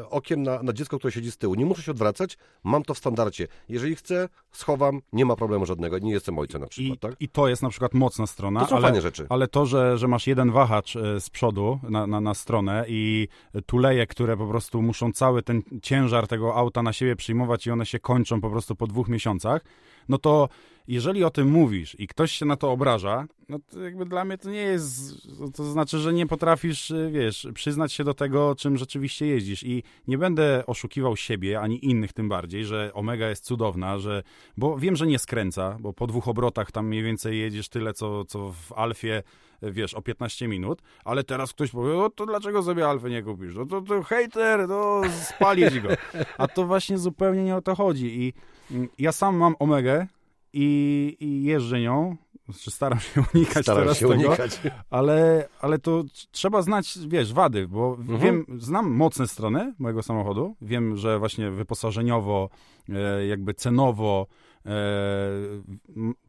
okiem na, na dziecko, które siedzi z tyłu. Nie muszę się odwracać, mam to w standardzie. Jeżeli chcę, schowam, nie ma problemu żadnego. Nie jestem ojcem na I, przykład, tak? I to jest na przykład mocna strona, To są ale, fajne rzeczy. ale to, że, że masz jeden wahacz e, z przodu na, na, na stronę i tuleje, które po prostu muszą cały ten ciężar tego auta na siebie przyjmować i one się kończą po prostu po dwóch miesiącach, no to jeżeli o tym mówisz i ktoś się na to obraża, no to jakby dla mnie to nie jest, to znaczy, że nie potrafisz, y, wiesz, przyznać się do tego, czym rzeczywiście jeździsz i nie będę oszukiwał siebie, ani innych tym bardziej, że Omega jest cudowna, że, bo wiem, że nie skręca, bo po dwóch obrotach tam mniej więcej jedziesz tyle, co, co w Alfie, wiesz, o 15 minut, ale teraz ktoś powie, o to dlaczego sobie Alfy nie kupisz? No to, to hejter, no spalić go. A to właśnie zupełnie nie o to chodzi i mm, ja sam mam Omegę, i, i jeżdżę nią, znaczy staram się <laughs> unikać Staram teraz się tego, unikać. ale, ale to trzeba znać, wiesz, wady, bo Mhm. wiem, znam mocne strony mojego samochodu, wiem, że właśnie wyposażeniowo, e, jakby cenowo e,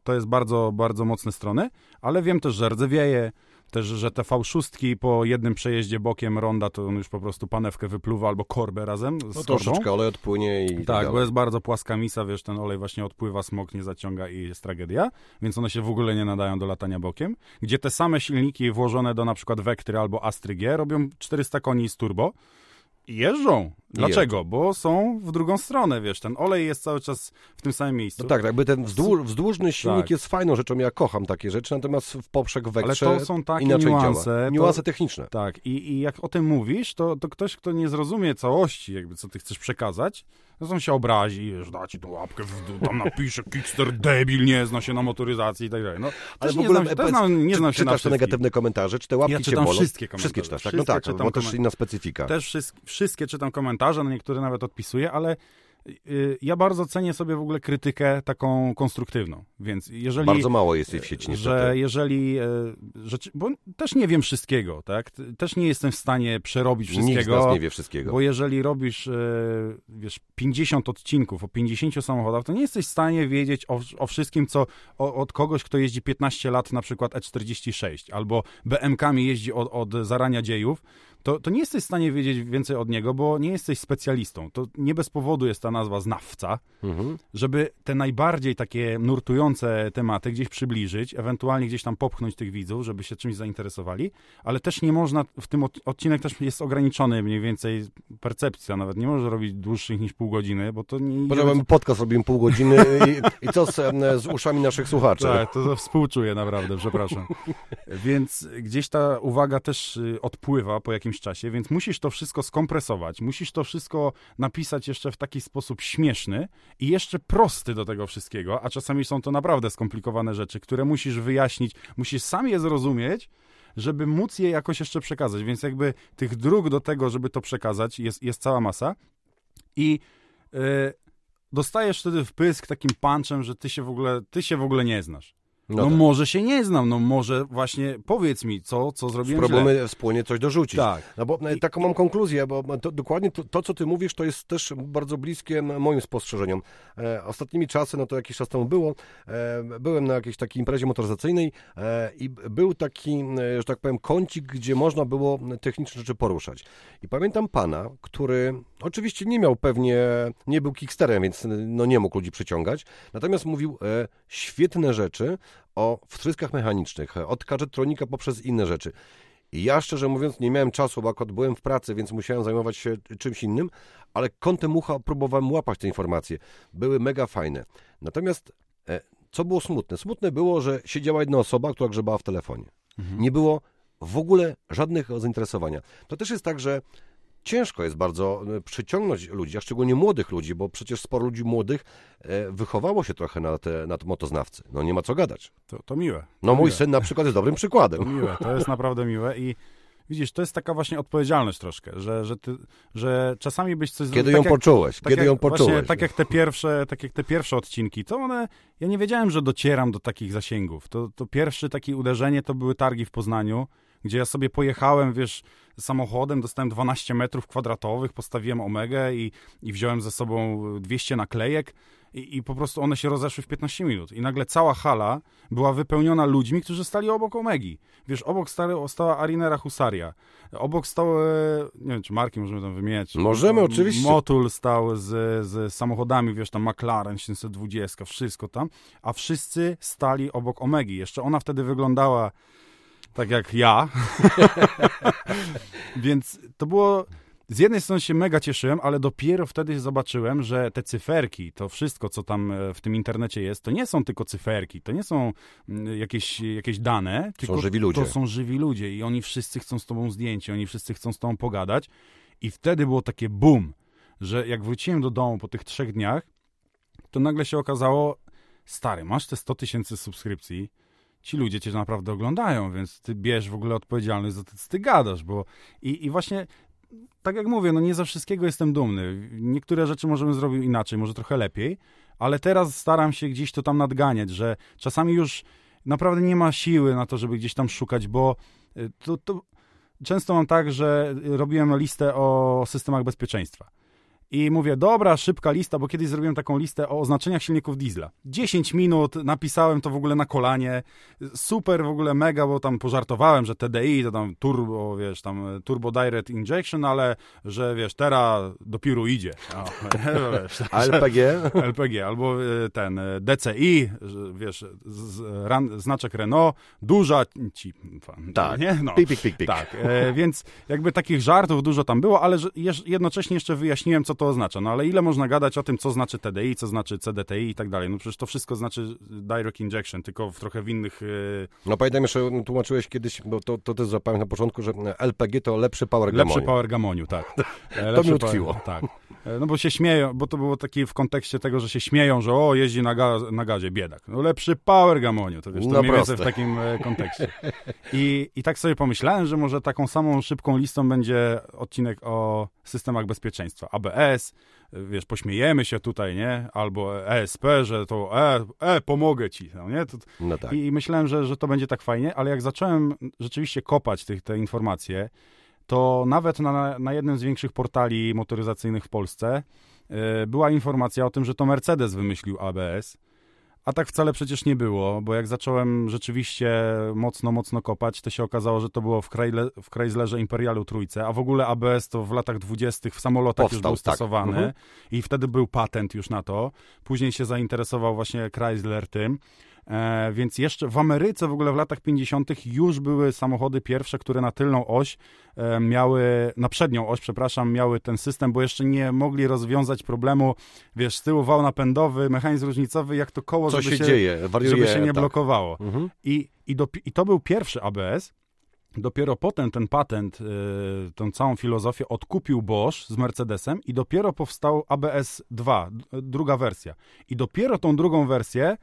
to jest bardzo, bardzo mocne strony, ale wiem też, że rdzewieje, też, że te V6 po jednym przejeździe bokiem ronda, to on już po prostu panewkę wypluwa albo korbę razem z No troszeczkę olej odpłynie i tak, Tak, bo jest bardzo płaska misa, wiesz, ten olej właśnie odpływa, smok nie zaciąga i jest tragedia, więc one się w ogóle nie nadają do latania bokiem. Gdzie te same silniki włożone do na przykład Vectry albo Astry G robią 400 koni z turbo jeżdżą. Dlaczego? Bo są w drugą stronę, wiesz, ten olej jest cały czas w tym samym miejscu. No tak, jakby ten wzdłuż, wzdłużny silnik Tak. jest fajną rzeczą, ja kocham takie rzeczy, natomiast w poprzek Ale wekrze to są takie inaczej niuanse. działa. to- Niuanse techniczne. Tak, i, i jak o tym mówisz, to, to ktoś, kto nie zrozumie całości, jakby co ty chcesz przekazać, no on się obrazi, wiesz, da ci tą łapkę tam napisze Kickster debil, nie zna się na motoryzacji i tak dalej. No, Ale w ogóle nie znam, się- powiedz, znam, nie czy- się na czytasz te negatywne komentarze, czy te łapki Ja cię bolą? wszystkie komentarze. Wszystkie czytasz, tak? Wszystkie no tak, czytam bo też inna specyfika. Też wszystkie, wszystkie czytam komentarze, na niektóre nawet odpisuję, ale ja bardzo cenię sobie w ogóle krytykę taką konstruktywną, więc jeżeli... Bardzo mało jest jej w sieci niestety. że jeżeli, e, rzeczy, bo też nie wiem wszystkiego, tak? Też nie jestem w stanie przerobić Nikt z wszystkiego. nas nie wie wszystkiego. Bo jeżeli robisz, wiesz, 50 odcinków o 50 samochodach, to nie jesteś w stanie wiedzieć o, o wszystkim, co o, od kogoś, kto jeździ 15 lat, na przykład E46, albo BMK-mi jeździ od, od zarania dziejów, to, to nie jesteś w stanie wiedzieć więcej od niego, bo nie jesteś specjalistą. To nie bez powodu jest ta nazwa znawca, Mhm. żeby te najbardziej takie nurtujące tematy gdzieś przybliżyć, ewentualnie gdzieś tam popchnąć tych widzów, żeby się czymś zainteresowali, ale też nie można, w tym od- odcinek też jest ograniczony mniej więcej percepcja, nawet nie może robić dłuższych niż pół godziny, bo to nie... Możemy podcast robimy pół godziny i, i co z, z uszami naszych słuchaczy? Tak, to, to współczuję naprawdę, przepraszam. <laughs> Więc gdzieś ta uwaga też y, odpływa po jakimś czasie, więc musisz to wszystko skompresować, musisz to wszystko napisać jeszcze w taki sposób śmieszny i jeszcze prosty do tego wszystkiego, a czasami są to naprawdę skomplikowane rzeczy, które musisz wyjaśnić, musisz sam je zrozumieć, żeby móc je jakoś jeszcze przekazać. Więc jakby tych dróg do tego, żeby to przekazać, jest, jest cała masa. I y, dostajesz wtedy wpysk takim punchem, że ty się w ogóle, ty się w ogóle nie znasz. No, tak. może się nie znam, no może właśnie powiedz mi, co, co zrobiłem źle. Spróbujmy wspólnie coś dorzucić. Tak. No bo e, taką mam konkluzję, bo to, dokładnie to, to, co ty mówisz, to jest też bardzo bliskie moim spostrzeżeniom. E, ostatnimi czasy, no to jakiś czas temu było, e, byłem na jakiejś takiej imprezie motoryzacyjnej e, i był taki, e, że tak powiem, kącik, gdzie można było techniczne rzeczy poruszać. I pamiętam pana, który oczywiście nie miał pewnie, nie był kicksterem, więc no nie mógł ludzi przyciągać, natomiast mówił e, świetne rzeczy o wtryskach mechanicznych, od kadżetronika poprzez inne rzeczy. I ja szczerze mówiąc nie miałem czasu, bo akurat byłem w pracy, więc musiałem zajmować się czymś innym, ale kątem ucha próbowałem łapać te informacje. Były mega fajne. Natomiast e, co było smutne? Smutne było, że siedziała jedna osoba, która grzebała w telefonie. Nie było w ogóle żadnych zainteresowania. To też jest tak, że ciężko jest bardzo e, przyciągnąć ludzi, a szczególnie młodych ludzi, bo przecież sporo ludzi młodych e, wychowało się trochę na te, na motoznawcy. No nie ma co gadać. To, to miłe. No to mój miłe. syn na przykład jest dobrym To przykładem. miłe, to jest naprawdę miłe i widzisz, to jest taka właśnie odpowiedzialność troszkę, że, że, ty, że czasami byś coś... Kiedy tak ją jak- poczułeś? tak Kiedy jak, ją poczułeś? Właśnie, tak jak te pierwsze, tak jak te pierwsze odcinki, to one, ja nie wiedziałem, że docieram do takich zasięgów. To, to pierwsze takie uderzenie to były targi w Poznaniu, gdzie ja sobie pojechałem, wiesz, samochodem, dostałem 12 metrów kwadratowych, postawiłem Omegę i, i wziąłem ze sobą 200 naklejek i, i po prostu one się rozeszły w 15 minut. I nagle cała hala była wypełniona ludźmi, którzy stali obok Omegi. Wiesz, obok stary, stała Arinera Husaria, obok stał, e, nie wiem, czy marki możemy tam wymieniać. Możemy, oczywiście. Motul stał z, z samochodami, wiesz, tam McLaren 720, wszystko tam, a wszyscy stali obok Omegi. Jeszcze ona wtedy wyglądała tak jak ja. <laughs> Więc to było z jednej strony się mega cieszyłem, ale dopiero wtedy zobaczyłem, że te cyferki, to wszystko, co tam e, w tym internecie jest, to nie są tylko cyferki, to nie są mm, jakieś, jakieś dane, tylko żywi ludzie. to są żywi ludzie i oni wszyscy chcą z tobą zdjęcie, oni wszyscy chcą z tobą pogadać i wtedy było takie boom, że jak wróciłem do domu po tych trzech dniach, to nagle się okazało, stary, masz te 100 tysięcy subskrypcji, ci ludzie cię naprawdę oglądają, więc ty bierz w ogóle odpowiedzialność za to, co ty gadasz, bo i, i właśnie tak jak mówię, no nie ze wszystkiego jestem dumny. Niektóre rzeczy możemy zrobić inaczej, może trochę lepiej, ale teraz staram się gdzieś to tam nadganiać, że czasami już naprawdę nie ma siły na to, żeby gdzieś tam szukać, bo y, to, to często mam tak, że robiłem listę o systemach bezpieczeństwa. I mówię, dobra, szybka lista, bo kiedyś zrobiłem taką listę o oznaczeniach silników diesla. 10 minut, napisałem to w ogóle na kolanie. Super w ogóle mega, bo tam pożartowałem, że TDI to tam turbo, wiesz, tam turbo direct injection, ale że wiesz, teraz dopiero idzie. O, <laughs> wiesz, LPG? LPG, <laughs> albo e, ten e, DCI, wiesz, z, ran, znaczek Renault, duża ci. Tak, nie? No, pik, pik, pik, pik. Tak, e, więc jakby takich żartów dużo tam było, ale jednocześnie jeszcze wyjaśniłem, co to to oznacza. No ale ile można gadać o tym, co znaczy TDI, co znaczy CDTI i tak dalej. No przecież to wszystko znaczy direct injection, tylko w trochę w innych... Yy... No pamiętam jeszcze, tłumaczyłeś kiedyś, bo to, to też zapamiętam na początku, że LPG to lepszy power gamoniu. Lepszy power gamoniu, tak. <laughs> to mi utkwiło. tak. E, no bo się śmieją, bo to było takie w kontekście tego, że się śmieją, że o, jeździ na, ga na gazie, biedak. No lepszy power gamoniu, to wiesz, to no mniej więcej w takim e, kontekście. I, I tak sobie pomyślałem, że może taką samą szybką listą będzie odcinek o systemach bezpieczeństwa. ABS, wiesz, pośmiejemy się tutaj, nie? Albo ESP, że to e, e pomogę ci, no nie? To, no tak. I, I myślałem, że, że to będzie tak fajnie, ale jak zacząłem rzeczywiście kopać tych, te informacje, to nawet na, na jednym z większych portali motoryzacyjnych w Polsce yy, była informacja o tym, że to Mercedes wymyślił ABS. A tak wcale przecież nie było, bo jak zacząłem rzeczywiście mocno, mocno kopać, to się okazało, że to było w, Chrysle, w Chryslerze Imperialu Trójce, a w ogóle ABS to w latach dwudziestych w samolotach Powstał, już był tak. stosowany tak. mhm. i wtedy był patent już na to. Później się zainteresował właśnie Chrysler tym. E, więc jeszcze w Ameryce w ogóle w latach 50. już były samochody pierwsze, które na tylną oś e, miały, na przednią oś, przepraszam, miały ten system, bo jeszcze nie mogli rozwiązać problemu, wiesz, z tyłu wał napędowy, mechanizm różnicowy, jak to koło, Co żeby się, się, dzieje? Wariuje, żeby się nie tak. blokowało. Mhm. I, i, do, I to był pierwszy ABS, Dopiero potem ten patent, yy, tą całą filozofię odkupił Bosch z Mercedesem i dopiero powstał ABS 2, druga wersja. I dopiero tą drugą wersję E,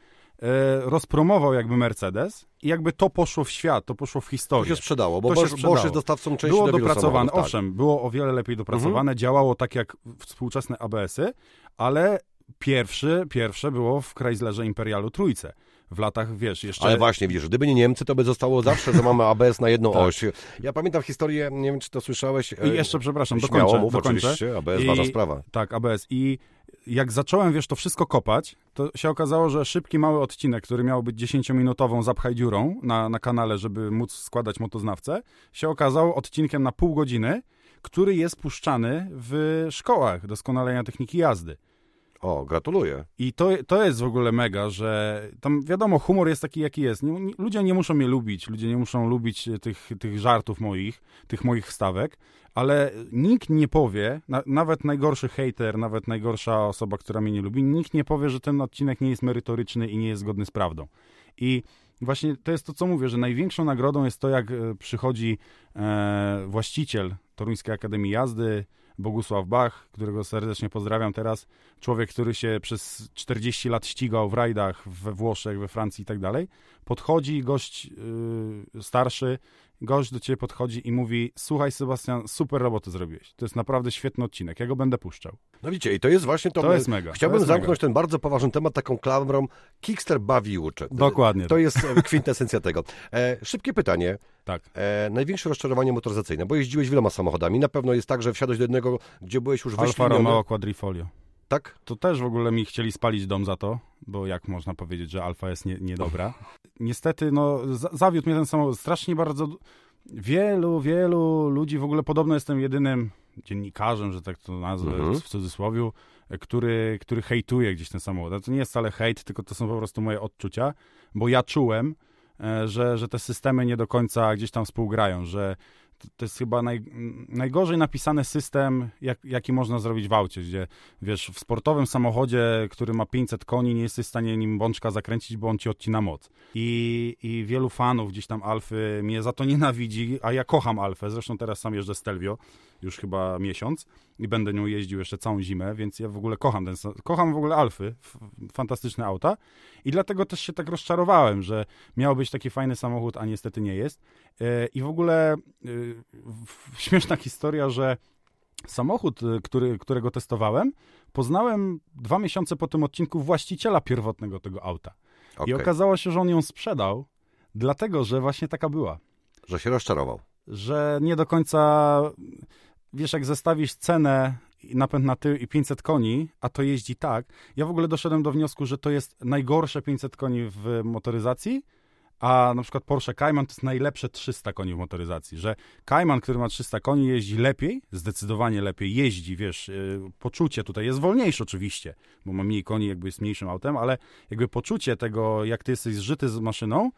rozpromował jakby Mercedes i jakby to poszło w świat, to poszło w historię. To się sprzedało, bo to Bosch, sprzedało. Bosch jest dostawcą części Było do dopracowane, tak. owszem, było o wiele lepiej dopracowane, mhm. działało tak jak współczesne ABS-y, ale pierwszy, pierwsze było w Chryslerze Imperialu Trójce w latach, wiesz, jeszcze... Ale właśnie, widzisz, gdyby nie Niemcy, to by zostało zawsze, że mamy ABS na jedną <laughs> tak. oś. Ja pamiętam historię, nie wiem, czy to słyszałeś. I jeszcze, przepraszam, Śmiało dokończę. Mów, dokończę. oczywiście, ABS, I, ważna sprawa. Tak, ABS. I jak zacząłem, wiesz, to wszystko kopać, to się okazało, że szybki, mały odcinek, który miał być 10-minutową zapchaj dziurą na, na kanale, żeby móc składać motoznawcę, się okazał odcinkiem na pół godziny, który jest puszczany w szkołach doskonalenia techniki jazdy. O, gratuluję. I to, to jest w ogóle mega, że tam wiadomo, humor jest taki, jaki jest. Nie, nie, ludzie nie muszą mnie lubić, ludzie nie muszą lubić tych, tych żartów moich, tych moich wstawek, ale nikt nie powie, na, nawet najgorszy hater, nawet najgorsza osoba, która mnie nie lubi, nikt nie powie, że ten odcinek nie jest merytoryczny i nie jest zgodny z prawdą. I właśnie to jest to, co mówię, że największą nagrodą jest to, jak e, przychodzi e, właściciel Toruńskiej Akademii Jazdy, Bogusław Bach, którego serdecznie pozdrawiam teraz. Człowiek, który się przez 40 lat ścigał w rajdach we Włoszech, we Francji i tak dalej. Podchodzi gość yy, starszy, gość do ciebie podchodzi i mówi: Słuchaj, Sebastian, super roboty zrobiłeś. To jest naprawdę świetny odcinek. Ja go będę puszczał. No widzicie, i to jest właśnie to. To jest mega. Chciałbym jest zamknąć mega. ten bardzo poważny temat taką klamrą. Kickster bawi i uczy. Dokładnie. To jest e, kwintesencja tego. E, szybkie pytanie. Tak. E, największe rozczarowanie motoryzacyjne, bo jeździłeś wieloma samochodami. Na pewno jest tak, że wsiadłeś do jednego, gdzie byłeś już Alfa Romeo Quadrifolio. Tak? To też w ogóle mi chcieli spalić dom za to, bo jak można powiedzieć, że Alfa jest nie, niedobra. Niestety, no, zawiódł mnie ten samochód. Strasznie bardzo wielu, wielu ludzi, w ogóle podobno jestem jedynym dziennikarzem, że tak to nazwę mhm. w cudzysłowie, który, który hejtuje gdzieś ten samochód. To nie jest wcale hejt, tylko to są po prostu moje odczucia, bo ja czułem, e, że, że te systemy nie do końca gdzieś tam współgrają, że to jest chyba naj, najgorzej napisany system, jak, jaki można zrobić w aucie, gdzie wiesz, w sportowym samochodzie, który ma 500 koni, nie jesteś w stanie nim bączka zakręcić, bo on ci odcina moc. I, I wielu fanów gdzieś tam Alfy mnie za to nienawidzi, a ja kocham Alfę, zresztą teraz sam jeżdżę Stelvio, już chyba miesiąc i będę nią jeździł jeszcze całą zimę, więc ja w ogóle kocham ten, kocham w ogóle Alfy, fantastyczne auta i dlatego też się tak rozczarowałem, że miał być taki fajny samochód, a niestety nie jest. E, I w ogóle e, śmieszna historia, że samochód, e, który, którego testowałem, poznałem dwa miesiące po tym odcinku właściciela pierwotnego tego auta. Okay. I okazało się, że on ją sprzedał, dlatego że właśnie taka była. Że się rozczarował. Że nie do końca, wiesz, jak zestawisz cenę napęd na tył i 500 koni, a to jeździ tak. Ja w ogóle doszedłem do wniosku, że to jest najgorsze 500 koni w motoryzacji, a na przykład Porsche Cayman to jest najlepsze 300 koni w motoryzacji, że Cayman, który ma 300 koni, jeździ lepiej, zdecydowanie lepiej jeździ, wiesz, yy, poczucie tutaj jest wolniejsze oczywiście, bo ma mniej koni, jakby jest mniejszym autem, ale jakby poczucie tego, jak ty jesteś zżyty z maszyną,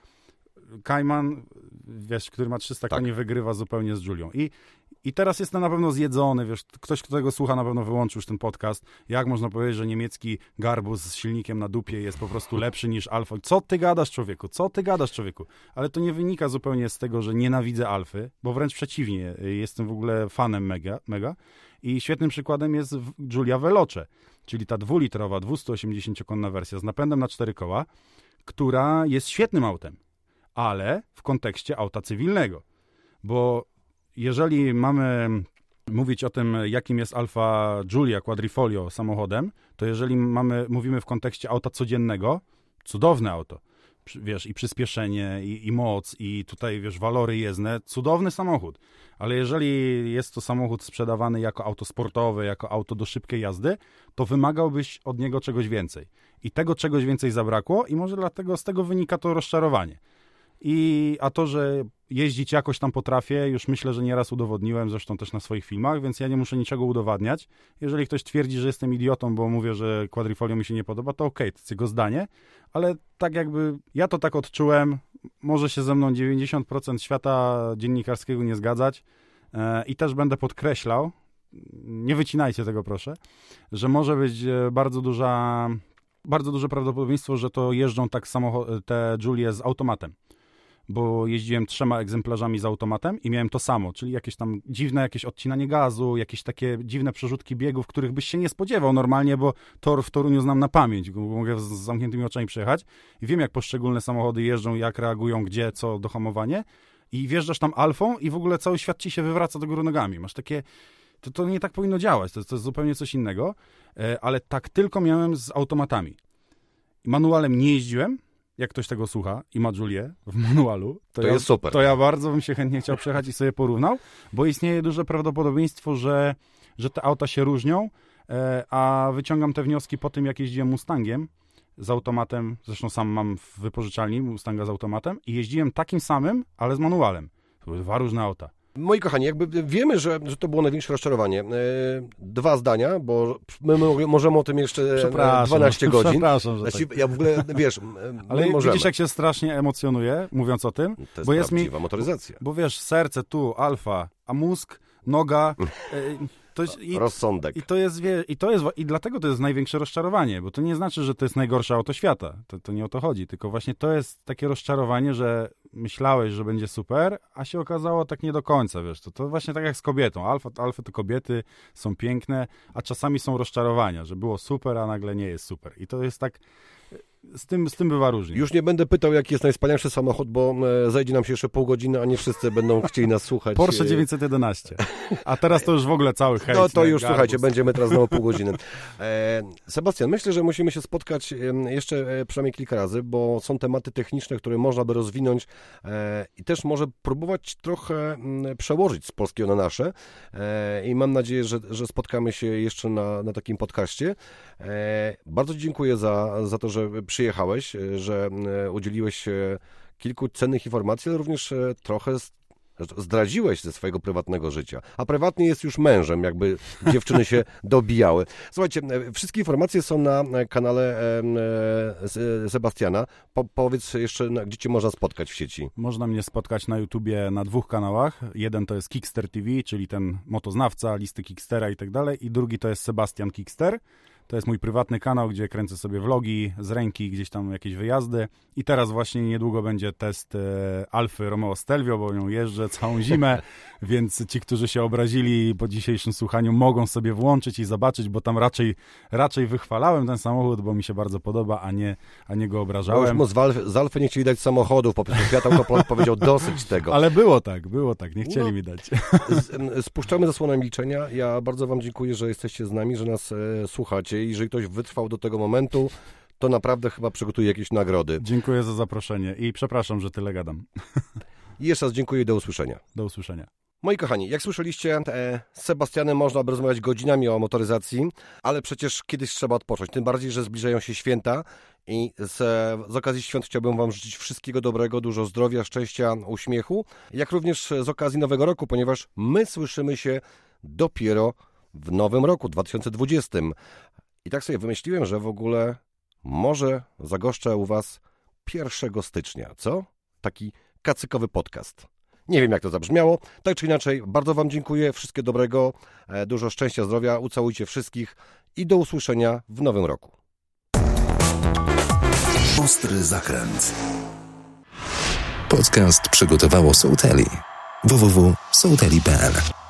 Cayman, wiesz, który ma 300 tak. koni, wygrywa zupełnie z Julią. I i teraz jestem na pewno zjedzony, wiesz, ktoś, kto tego słucha, na pewno wyłączył już ten podcast. Jak można powiedzieć, że niemiecki garbus z silnikiem na dupie jest po prostu lepszy niż Alfa? Co ty gadasz, człowieku? Co ty gadasz, człowieku? Ale to nie wynika zupełnie z tego, że nienawidzę Alfy, bo wręcz przeciwnie, jestem w ogóle fanem mega, mega. I świetnym przykładem jest Giulia Veloce, czyli ta dwulitrowa, 280-konna wersja z napędem na cztery koła, która jest świetnym autem, ale w kontekście auta cywilnego. Bo jeżeli mamy mówić o tym, jakim jest Alfa Giulia Quadrifoglio samochodem, to jeżeli mamy, mówimy w kontekście auta codziennego, cudowne auto, wiesz, i przyspieszenie, i, i, moc, i tutaj, wiesz, walory jezdne, cudowny samochód. Ale jeżeli jest to samochód sprzedawany jako auto sportowe, jako auto do szybkiej jazdy, to wymagałbyś od niego czegoś więcej. I tego czegoś więcej zabrakło i może dlatego z tego wynika to rozczarowanie. I, a to, że jeździć jakoś tam potrafię, już myślę, że nieraz udowodniłem, zresztą też na swoich filmach, więc ja nie muszę niczego udowadniać. Jeżeli ktoś twierdzi, że jestem idiotą, bo mówię, że quadrifolio mi się nie podoba, to okej, okay, to jego zdanie, ale tak jakby ja to tak odczułem, może się ze mną 90% świata dziennikarskiego nie zgadzać. E, i też będę podkreślał, nie wycinajcie tego proszę, że może być e, bardzo duża bardzo duże prawdopodobieństwo, że to jeżdżą tak samo te Julie z automatem bo jeździłem trzema egzemplarzami z automatem i miałem to samo, czyli jakieś tam dziwne jakieś odcinanie gazu, jakieś takie dziwne przerzutki biegów, których byś się nie spodziewał normalnie, bo tor w Toruniu znam na pamięć, bo mogę z zamkniętymi oczami przejechać i wiem, jak poszczególne samochody jeżdżą, jak reagują, gdzie, co do hamowanie i wjeżdżasz tam alfą i w ogóle cały świat ci się wywraca do góry nogami. Masz takie... To, to nie tak powinno działać, to, to jest zupełnie coś innego, e, ale tak tylko miałem z automatami. Manualem nie jeździłem, jak ktoś tego słucha i ma Julię w manualu, to, to ja, jest super. To ja bardzo bym się chętnie chciał przejechać i sobie porównał, bo istnieje duże prawdopodobieństwo, że, że te auta się różnią, e, a wyciągam te wnioski po tym, jak jeździłem Mustangiem z automatem, zresztą sam mam w wypożyczalni Mustanga z automatem i jeździłem takim samym, ale z manualem. To były dwa różne auta. Moi kochani, jakby wiemy, że, że to było największe rozczarowanie. E, dwa zdania, bo my możemy o tym jeszcze 12 godzin. Przepraszam, że znaczy, tak. Ja w ogóle, wiesz, <laughs> Ale możemy. widzisz, jak się strasznie emocjonuje, mówiąc o tym. To jest bo jest mi, motoryzacja. Bo, bo wiesz, serce tu, alfa, a mózg, noga... <laughs> To jest, i, Rozsądek. I to jest, wie, i to jest, i dlatego to jest największe rozczarowanie, bo to nie znaczy, że to jest najgorsze auto świata. To, to nie o to chodzi, tylko właśnie to jest takie rozczarowanie, że myślałeś, że będzie super, a się okazało tak nie do końca, wiesz, to, to właśnie tak jak z kobietą. Alfa, alfy to kobiety, są piękne, a czasami są rozczarowania, że było super, a nagle nie jest super. I to jest tak, z tym, z tym bywa różnie. Już nie będę pytał, jaki jest najwspanialszy samochód, bo e, zajdzie nam się jeszcze pół godziny, a nie wszyscy będą chcieli nas słuchać. Porsche 911. A teraz to już w ogóle cały hejt. No to już, garbus. słuchajcie, będziemy teraz znowu pół godziny. <laughs> E, Sebastian, myślę, że musimy się spotkać jeszcze e, przynajmniej kilka razy, bo są tematy techniczne, które można by rozwinąć i też może próbować trochę przełożyć z polskiego na nasze. I mam nadzieję, że, że spotkamy się jeszcze na, na takim podcaście. Bardzo dziękuję za, za to, że przyjechałeś, e, że e, udzieliłeś kilku cennych informacji, ale również e, trochę zdradziłeś ze swojego prywatnego życia, a prywatnie jest już mężem, jakby dziewczyny się <laughs> dobijały. Słuchajcie, e, wszystkie informacje są na kanale e, Sebastiana. Po, powiedz jeszcze, gdzie cię można spotkać w sieci. Można mnie spotkać na YouTubie na dwóch kanałach. Jeden to jest Kickster TV, czyli ten motoznawca, listy Kickstera i tak dalej, i drugi to jest Sebastian Kickster. To jest mój prywatny kanał, gdzie kręcę sobie vlogi z ręki, gdzieś tam jakieś wyjazdy. I teraz właśnie niedługo będzie test e, Alfy Romeo Stelvio, bo ją jeżdżę całą zimę, <laughs> więc ci, którzy się obrazili po dzisiejszym słuchaniu, mogą sobie włączyć i zobaczyć, bo tam raczej, raczej wychwalałem ten samochód, bo mi się bardzo podoba, a nie, a nie go obrażałem. No już mu z, Alfy, z Alfy nie chcieli dać samochodów, po prostu Fiat powiedział dosyć tego. <laughs> Ale było tak, było tak, nie chcieli no, mi dać. Spuszczamy zasłonę milczenia. Ja bardzo wam dziękuję, że jesteście z nami, że nas e, słuchacie i jeżeli ktoś wytrwał do tego momentu, to naprawdę chyba przygotuje jakieś nagrody. Dziękuję za zaproszenie i przepraszam, że tyle gadam. I jeszcze raz dziękuję i do usłyszenia. Do usłyszenia. Moi kochani, jak słyszeliście, e, z Sebastianem można by rozmawiać godzinami o motoryzacji, ale przecież kiedyś trzeba odpocząć. Tym bardziej, że zbliżają się święta i z, z okazji świąt chciałbym Wam życzyć wszystkiego dobrego, dużo zdrowia, szczęścia, uśmiechu, jak również z okazji Nowego Roku, ponieważ my słyszymy się dopiero w nowym roku 2020. I tak sobie wymyśliłem, że w ogóle może zagoszczę u Was 1 stycznia, co? Taki kacykowy podcast. Nie wiem, jak to zabrzmiało. Tak czy inaczej, bardzo Wam dziękuję. Wszystkiego dobrego, e, dużo szczęścia, zdrowia. Ucałujcie wszystkich i do usłyszenia w nowym roku. Ostry zakręt. Podcast przygotowało Sołteli. www.sołteli.pl